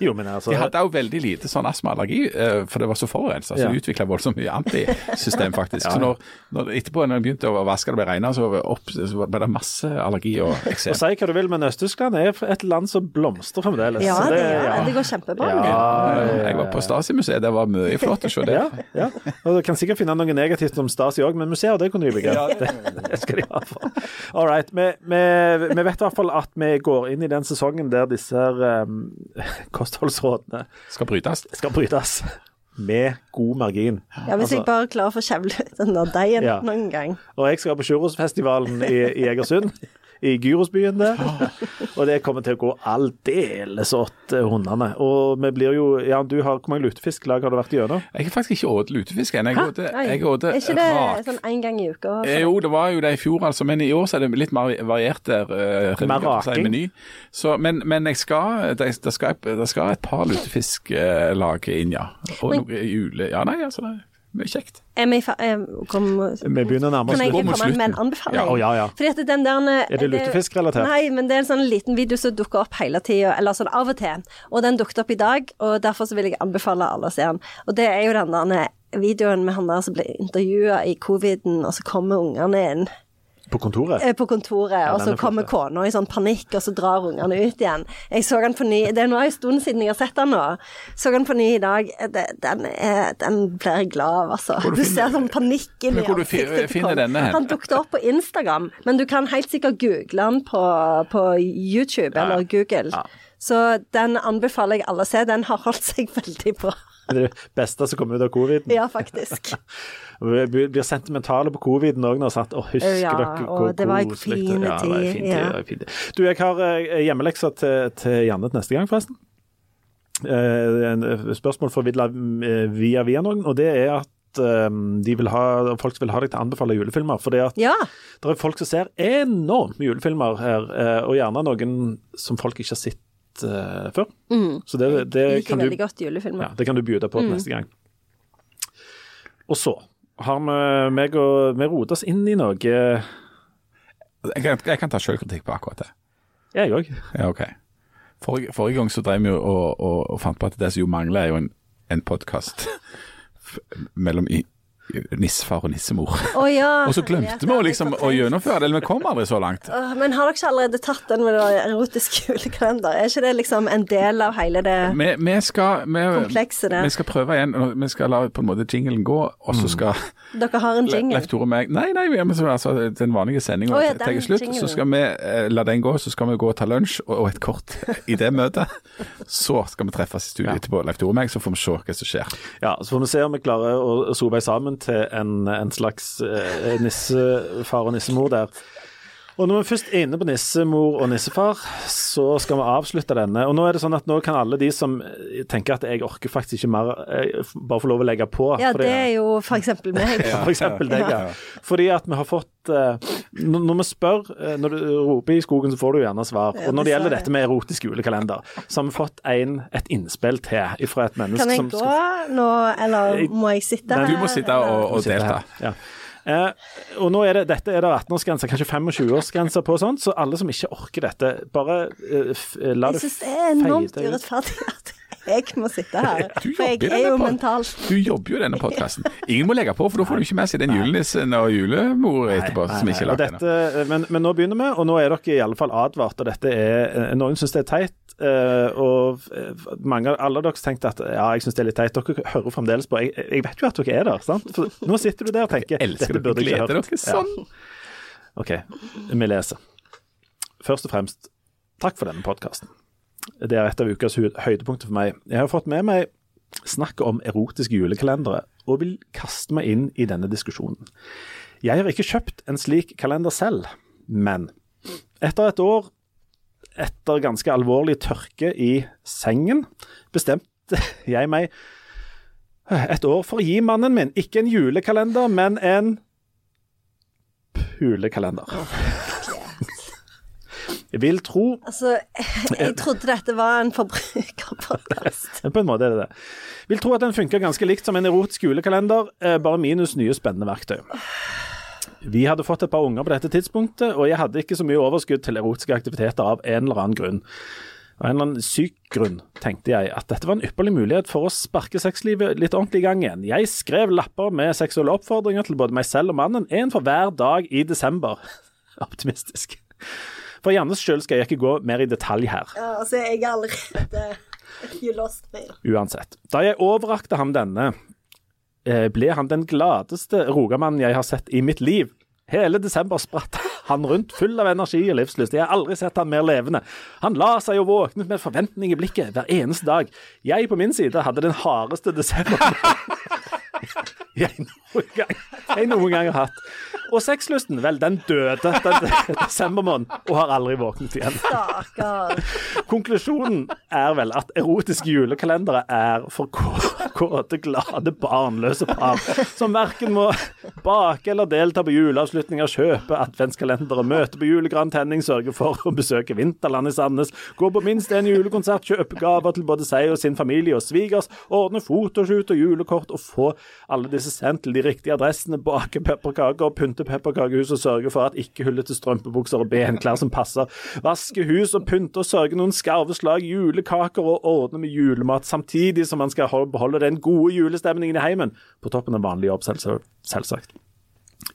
Jo, men altså De hadde òg veldig lite sånn astmaallergi, eh, for det var så forurensa. Så Ja. de utvikla voldsomt mye antisystem, faktisk. Så når, når etterpå, når de begynte å vaske det ble regna, så, så ble det masse allergi og Og eksem. Si hva du vil, men Øst-Tyskland er et land som blomstrer fremdeles. Ja, det, ja. ja. det går kjempebra. Ja, ja, ja. Jeg var på Stasi-museet, det var mye flott å se det. Ja, ja. Og du kan sikkert finne noe negativt om Stasi òg, men museer det kunne de like. Det, *laughs* det skal de ha for. All right. Vi, vi, vi vet i hvert fall at vi går inn i den sesongen der disse her, um, *laughs* kostholdsrådene Skal brytes. skal brytes. med god margin. Ja, Hvis jeg Altså, bare klarer å få kjevle ut den der deigen Ja. noen gang. og jeg skal på Sjurosfestivalen i, i Egersund. *laughs* I Gyrosbyen der. Og det kommer til å gå aldeles åt eh, hundene. Og vi blir jo Jan, du har Hvor mange lutefisklag har du vært gjennom? Jeg har faktisk ikke spist lutefisk ennå. Jeg åt er ikke det rak. sånn én gang i uka? Eh, Jo, det var jo det i fjor, altså, men i år så er det litt mer variert der. Uh, Mer raking? meny. Så, men, men jeg skal, det, det, skal, det skal et par lutefisklag inn, ja. Og Men- noe jule... Ja, nei, altså, det kjekt. Er vi fa- er- kom, Vi begynner nærmest nærme Kan jeg komme mot med en anbefaling? Ja, ja, ja. Fordi at den der, Er det lutefiskrelatert? Nei, men det er en sånn liten video som dukker opp hele tida, eller sånn av og til. Og den dukket opp i dag, og derfor så vil jeg anbefale alle å se den. Og det er jo den der videoen med han der som ble intervjua i coviden, og så kommer ungene inn På kontoret? eh, på kontoret, og så er kommer kona i sånn panikk, og så drar ungene ut igjen. Jeg så den på ny Det er nå en stund siden jeg har sett den nå. Så den på ny i dag. Det, den, er, den blir jeg glad av, altså. Hvor du Du finner- ser sånn panikken i ansiktet finner kona. Han dukket opp på Instagram, men du kan helt sikkert google den på, på YouTube Ja. eller Google. Ja. Så den anbefaler jeg alle å se. Den har holdt seg veldig bra. Det beste som kommer ut av coviden. Ja, faktisk. *laughs* Vi blir sentimentale på coviden òg nå. Sant? Å, husker Ja, dere hvor det var en ja, det var en tid, fin ja. tid. Du, jeg har eh, hjemmelekser til, til Janne neste gang, forresten. Eh, en- et spørsmål formidla via via noen, og det er at eh, de vil ha, folk vil ha deg til å anbefale julefilmer. For Ja. det er folk som ser enormt med julefilmer her, eh, og gjerne noen som folk ikke har sett eh, før. Så det, det Jeg liker kan du veldig godt julefilmer. ja, det kan du by deg på Mm. neste gang. Og så har vi meg og Vi roter oss inn i noe Jeg Jeg kan, jeg kan ta selvkritikk på akkurat det. òg. Ja, ok. Forrige, forrige gang så drev vi og, og, og fant på at det som jo mangler, er jo en, en podkast *laughs* mellom i, nissefar og nissemor. Oh, ja. *laughs* Og så glemte vi liksom å gjennomføre det, eller vi kom aldri så langt. Åh, Men har dere ikke allerede tatt den med det erotiske julekalender? Er ikke det liksom en del av hele det Vi, vi, skal, vi, komplekse der? vi skal prøve igjen. Vi skal la på en måte jinglen gå, og Mm. så skal Dere har en jingle? Leif Tore og meg Nei, nei, vi så- altså, den vanlige sendinga oh, ja, tar slutt. jinglen. Så skal vi eh, la den gå, så skal vi gå og ta lunsj og, og et kort i det møtet. Så skal vi treffes i studio etterpå, Leif Tore og meg, så får vi se hva som skjer. Ja, så får vi se om vi klarer å sove sammen til en, en slags eh, nissefar og nissemor der. Og når vi først er inne på nissemor og nissefar, så skal vi avslutte denne. Og nå er det sånn at nå kan alle de som eh, tenker at jeg orker faktisk ikke mer, eh, bare få lov å legge på. Ja, fordi- det er jo for eksempel meg. *laughs* For eksempel deg, ja. Fordi at vi har fått eh, Når vi spør, når du roper i skogen, så får du gjerne svar. Og når det gjelder dette med erotisk julekalender, så har vi fått en, et innspill til fra et menneske som Kan jeg som gå nå, eller må jeg sitte her? Du må sitte og, og delta. Ja. Eh, og nå er det, Dette er det 18-årsgrense, kanskje 25-årsgrense på sånt, så alle som ikke orker dette, bare eh, f ut. Jeg det syns det er enormt urettferdig at jeg må sitte her. *laughs* Du For jeg er jo mental. mentalt Du jobber jo i denne podkasten. Ingen må legge på, for da får du ikke med seg den julenissen og julemor etterpå, Nei, som ikke er lagt ennå. men, men nå begynner vi, og nå er dere i alle fall advart. og dette er, eh, Noen syns det er teit, eh, og eh, mange, alle dere tenkte at ja, jeg syns det er litt teit. Dere hører fremdeles på. Jeg, jeg vet jo at dere er der. sant? For nå sitter du der og tenker *laughs* dette burde jeg ikke hørt. sånn. Ja. OK, vi leser. Først og fremst, takk for denne podkasten. Det er et av ukas høydepunkter for meg. Jeg har fått med meg snakket om erotiske julekalendere, og vil kaste meg inn i denne diskusjonen. Jeg har ikke kjøpt en slik kalender selv, men etter et år, etter ganske alvorlig tørke i sengen, bestemte *laughs* jeg meg et år for å gi mannen min ikke en julekalender, men en pulekalender. *laughs* Jeg vil tro Altså, jeg trodde dette var en forbrukerpodkast. *laughs* På en måte er det det. Vil tro at den funker ganske likt som en erotisk julekalender, eh, bare minus nye spennende verktøy. Vi hadde fått et par unger på dette tidspunktet, og jeg hadde ikke så mye overskudd til erotiske aktiviteter av en eller annen grunn. Av en eller annen syk grunn tenkte jeg at dette var en ypperlig mulighet for å sparke sexlivet litt ordentlig i gang igjen. Jeg skrev lapper med seksuelle oppfordringer til både meg selv og mannen, en for hver dag i desember. *laughs* Optimistisk. For Jannes skyld skal jeg ikke gå mer i detalj her. Ja, altså, jeg er allerede *laughs* You lost me. Uansett. Da jeg overrakte ham denne, ble han den gladeste rogamannen jeg har sett i mitt liv. Hele desember spratt han rundt, full av energi og livslyst. Jeg har aldri sett han mer levende. Han la seg og våknet med forventning i blikket hver eneste dag. Jeg på min side hadde den hardeste desember *laughs* *laughs* jeg noen gang, jeg noen gang har hatt. Og sexlysten, vel, den døde den desembermåneden og har aldri våknet igjen. Stakkar. Konklusjonen er vel at erotiske julekalendere er for kåte, glade, barnløse par som verken må bake eller delta på juleavslutninger, kjøpe adventskalendere, møte på julegrantenning, sørge for å besøke Vinterland i Sandnes, gå på minst en julekonsert, kjøpe gaver til både seg og sin familie og svigers, ordne fotoshoot og julekort og få alle disse sendt til de riktige adressene, bake pepperkaker pynte pepperkakehus og sørge for at ikke hullete strømpebukser og benklær som passer, vaske hus og pynte og sørge noen skarve slag julekaker og ordne med julemat, samtidig som man skal beholde den gode julestemningen i heimen, på toppen av vanlig jobb, selvsagt.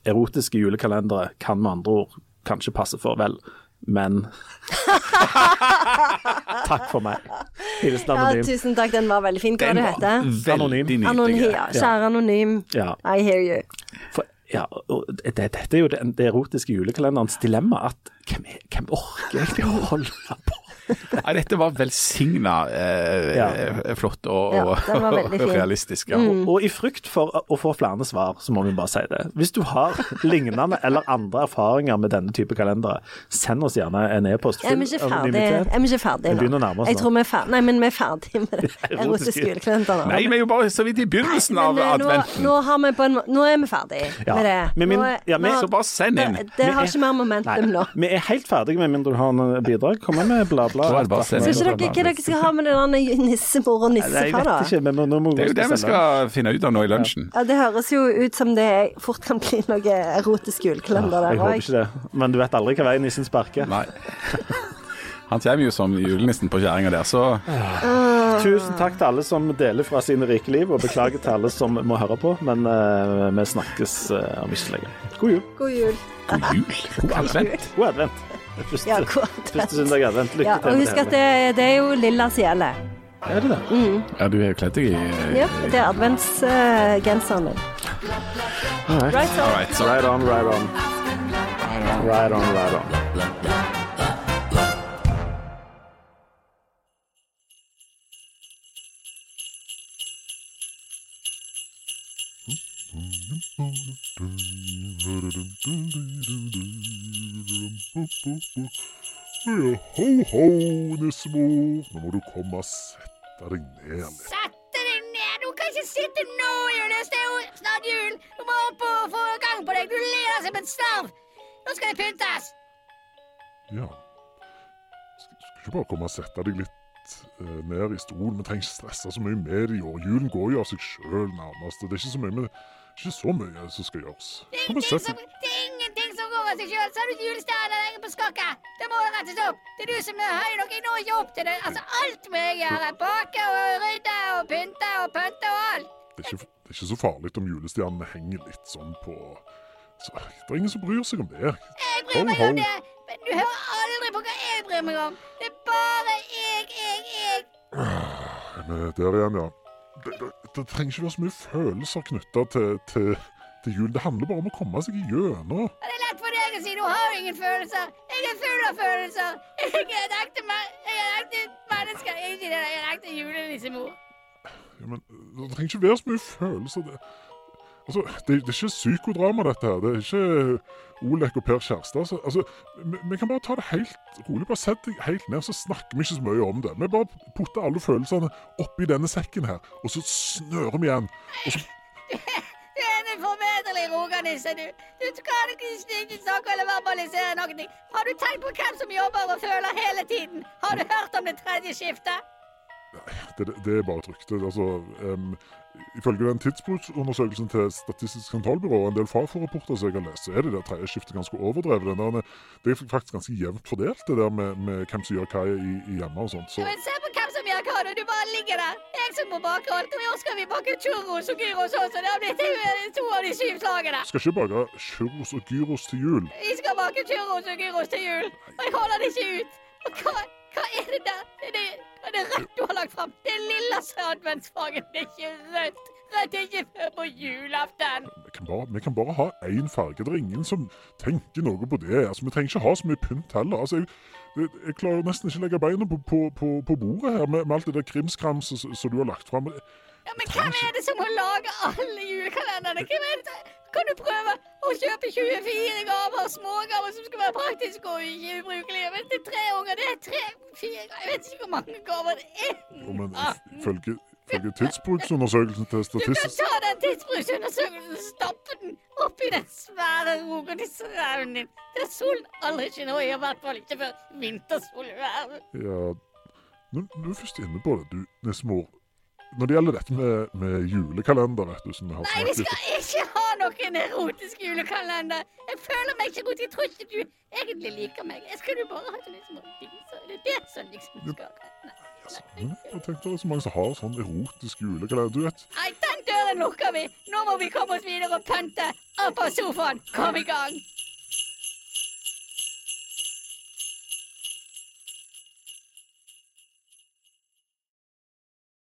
Erotiske julekalendere kan med andre ord kanskje passe for vel, men *laughs* Takk for meg. Hilsen Ja, tusen takk, den var veldig fin. Hva det var heter Anonym. Anonym, ja, Kjære anonym. Ja. I hear you. For, ja, og det, dette er jo det, det erotiske julekalenderens dilemma. At hvem, hvem orker egentlig å holde på? Nei, dette var velsigna eh, Ja. eh, flott og, Ja, og, realistisk. Ja. Og i frykt for å få flere svar, så må vi bare si det. Hvis du har lignende eller andre erfaringer med denne type kalendere, send oss gjerne en e-post. Er vi ikke ferdig, er vi ikke ferdig nå? Jeg tror vi er ferdig. Nei, men vi er ferdig med *laughs* det julekalenderen. Nei, vi er jo bare så vidt i begynnelsen av Men, eh, nå, adventen. nå, har vi på en, nå er vi ferdig Ja. med det. Men min- er- ja, men- nå- Så bare send inn. Det, det har ikke mer momentum nå. Vi er helt ferdige med mindre du har noe bidrag. Kom med bla, Skal inn. ikke dere, skal ha med den nissemor og nissefar, da? ikke, men nå må Det er jo det vi skal finne ut av nå i lunsjen. Ja, Det høres jo ut som det fort kan bli noe erotisk julekalender der Jeg håper ikke det. Men du vet aldri hva vei nissen sparker. Nei. *laughs* Han kommer jo som julenissen på kjerringa der, så Tusen takk til alle som deler fra sine rike liv, og beklager til alle som må høre på. Men uh, vi snakkes uh, om ikke så lenge. God jul. God jul. god jul. God advent. God advent. Første, Ja, første søndag i advent. Lykke Ja, til og husk at det, det er jo lilla sjele. Er det det? Ja, du er jo kledd deg i Ja, det er adventsgenseren min. All right. Right. All right, on Right on, right on. Right on, right on. Ja, ho, ho, nissemor. Nå må du komme og sette deg ned litt. Sette deg ned! Du kan ikke sitte nå, Julius. Det er jo snart jul. Du må opp og få gang på deg. Du ler som en starv. Nå skal det pyntes. Ja. Skal, ikke bare komme og sette deg litt eh, ned i stolen. Vi trenger ikke stresse så mye med det i år. Julen går jo av seg sjøl, nærmest. Det er ikke så mye, med, ikke så mye som skal gjøres. Det Kom og ingenting sett som, deg. ingenting som går av seg sjøl. Så har du et julestjerne der på skakka. Det må rettes opp. Det er du som er høy nok. Jeg når ikke opp til det. Altså, alt må jeg gjøre. Bake og rydde og pynte og pynte og alt. Det er, ikke, det er ikke så farlig om julestjernene henger litt sånn på så, Det er ingen som bryr seg om det. Jeg bryr meg om det. Men du hører aldri på hva jeg bryr meg om. Det er bare jeg, jeg, jeg. Men eh, der igjen, ja. Det, det, det trenger ikke være så mye følelser knytta til, til, til jul. Det handler bare om å komme seg gjennom. Det er lett for deg å si. Du har ingen følelser. Jeg er full av følelser. Jeg er en ekte, menneske. Jeg er en ekte julenissemor. Ja, men Det trenger ikke være så mye følelser. Det, altså, det, det er ikke psykodrama, dette her. Det er ikke Olek og Per Kjærstad. Så, altså, vi, vi kan bare ta det helt rolig. Bare Sett deg helt ned, så snakker vi ikke så mye om det. Vi bare putter alle følelsene oppi denne sekken her, og så snører vi igjen. Og så *laughs* en forvederlig roganisse, du. Du kan ikke snike snakke eller verbalisere noe. Har du tenkt på hvem som jobber og føler hele tiden? Har du hørt om det tredje skiftet? Det, det er bare et rykte. Altså, um, ifølge den tidsbruksundersøkelsen til Statistisk sentralbyrå og en del Fafo-rapporter som jeg har lest, så er det der tredje skiftet ganske overdrevet. Der, det er faktisk ganske jevnt fordelt, det der med, med hvem som gjør hva i, i hjemme og sånt. Så Men se på hvem som gjør hva når du bare ligger der. Jeg som må bake alt. Og i år skal vi bake churros og gyros også. Det har blitt to av de syv slagene. skal ikke bake churros og gyros til jul. Vi skal bake churros og gyros til jul. Og jeg holder det ikke ut. Og hva, hva er det der? Er det, er det rødt du har lagt fram? Det er lilla adventsfargen, det er ikke rødt. er ikke før på julaften. Vi kan bare, vi kan bare ha én farge. Det er ingen som tenker noe på det. Altså, Vi trenger ikke ha så mye pynt heller. Altså, jeg, jeg, jeg klarer nesten ikke å legge beina på, på, på, på bordet her med, med alt det der krimskramset som som du har lagt fram. Ja, men hvem er det som må lage alle julekalenderne? Hvem er det som... Kan du prøve å kjøpe 24 gaver, smågaver som skal være praktiske og ikke ubrukelige? Men til tre unger, det er tre-fire Jeg vet ikke hvor mange gaver det er. Jo, men Ah, ifølge, ifølge tidsbruksundersøkelsen til Du kan ta den tidsbruksundersøkelsen og stappe den oppi den svære rogodisrauen din. Der solen aldri skinner, og i hvert fall ikke før vintersolvær. Ja, nå er du er først inne på det, du, Nesmor. Når det gjelder dette med, med julekalender, vet du, som vi har Nei, vi skal ikke ha noen erotisk julekalender. Jeg føler meg ikke godt. Jeg tror ikke du egentlig liker meg. Jeg skal du bare ha sånne små Det Er det som liksom skal Nei. altså, Jeg tenkte det er så mange som har sånn erotisk julekalender. Du vet, Nei, den døren lukker vi. Nå må vi komme oss videre og pynte. Opp av sofaen. Kom i gang.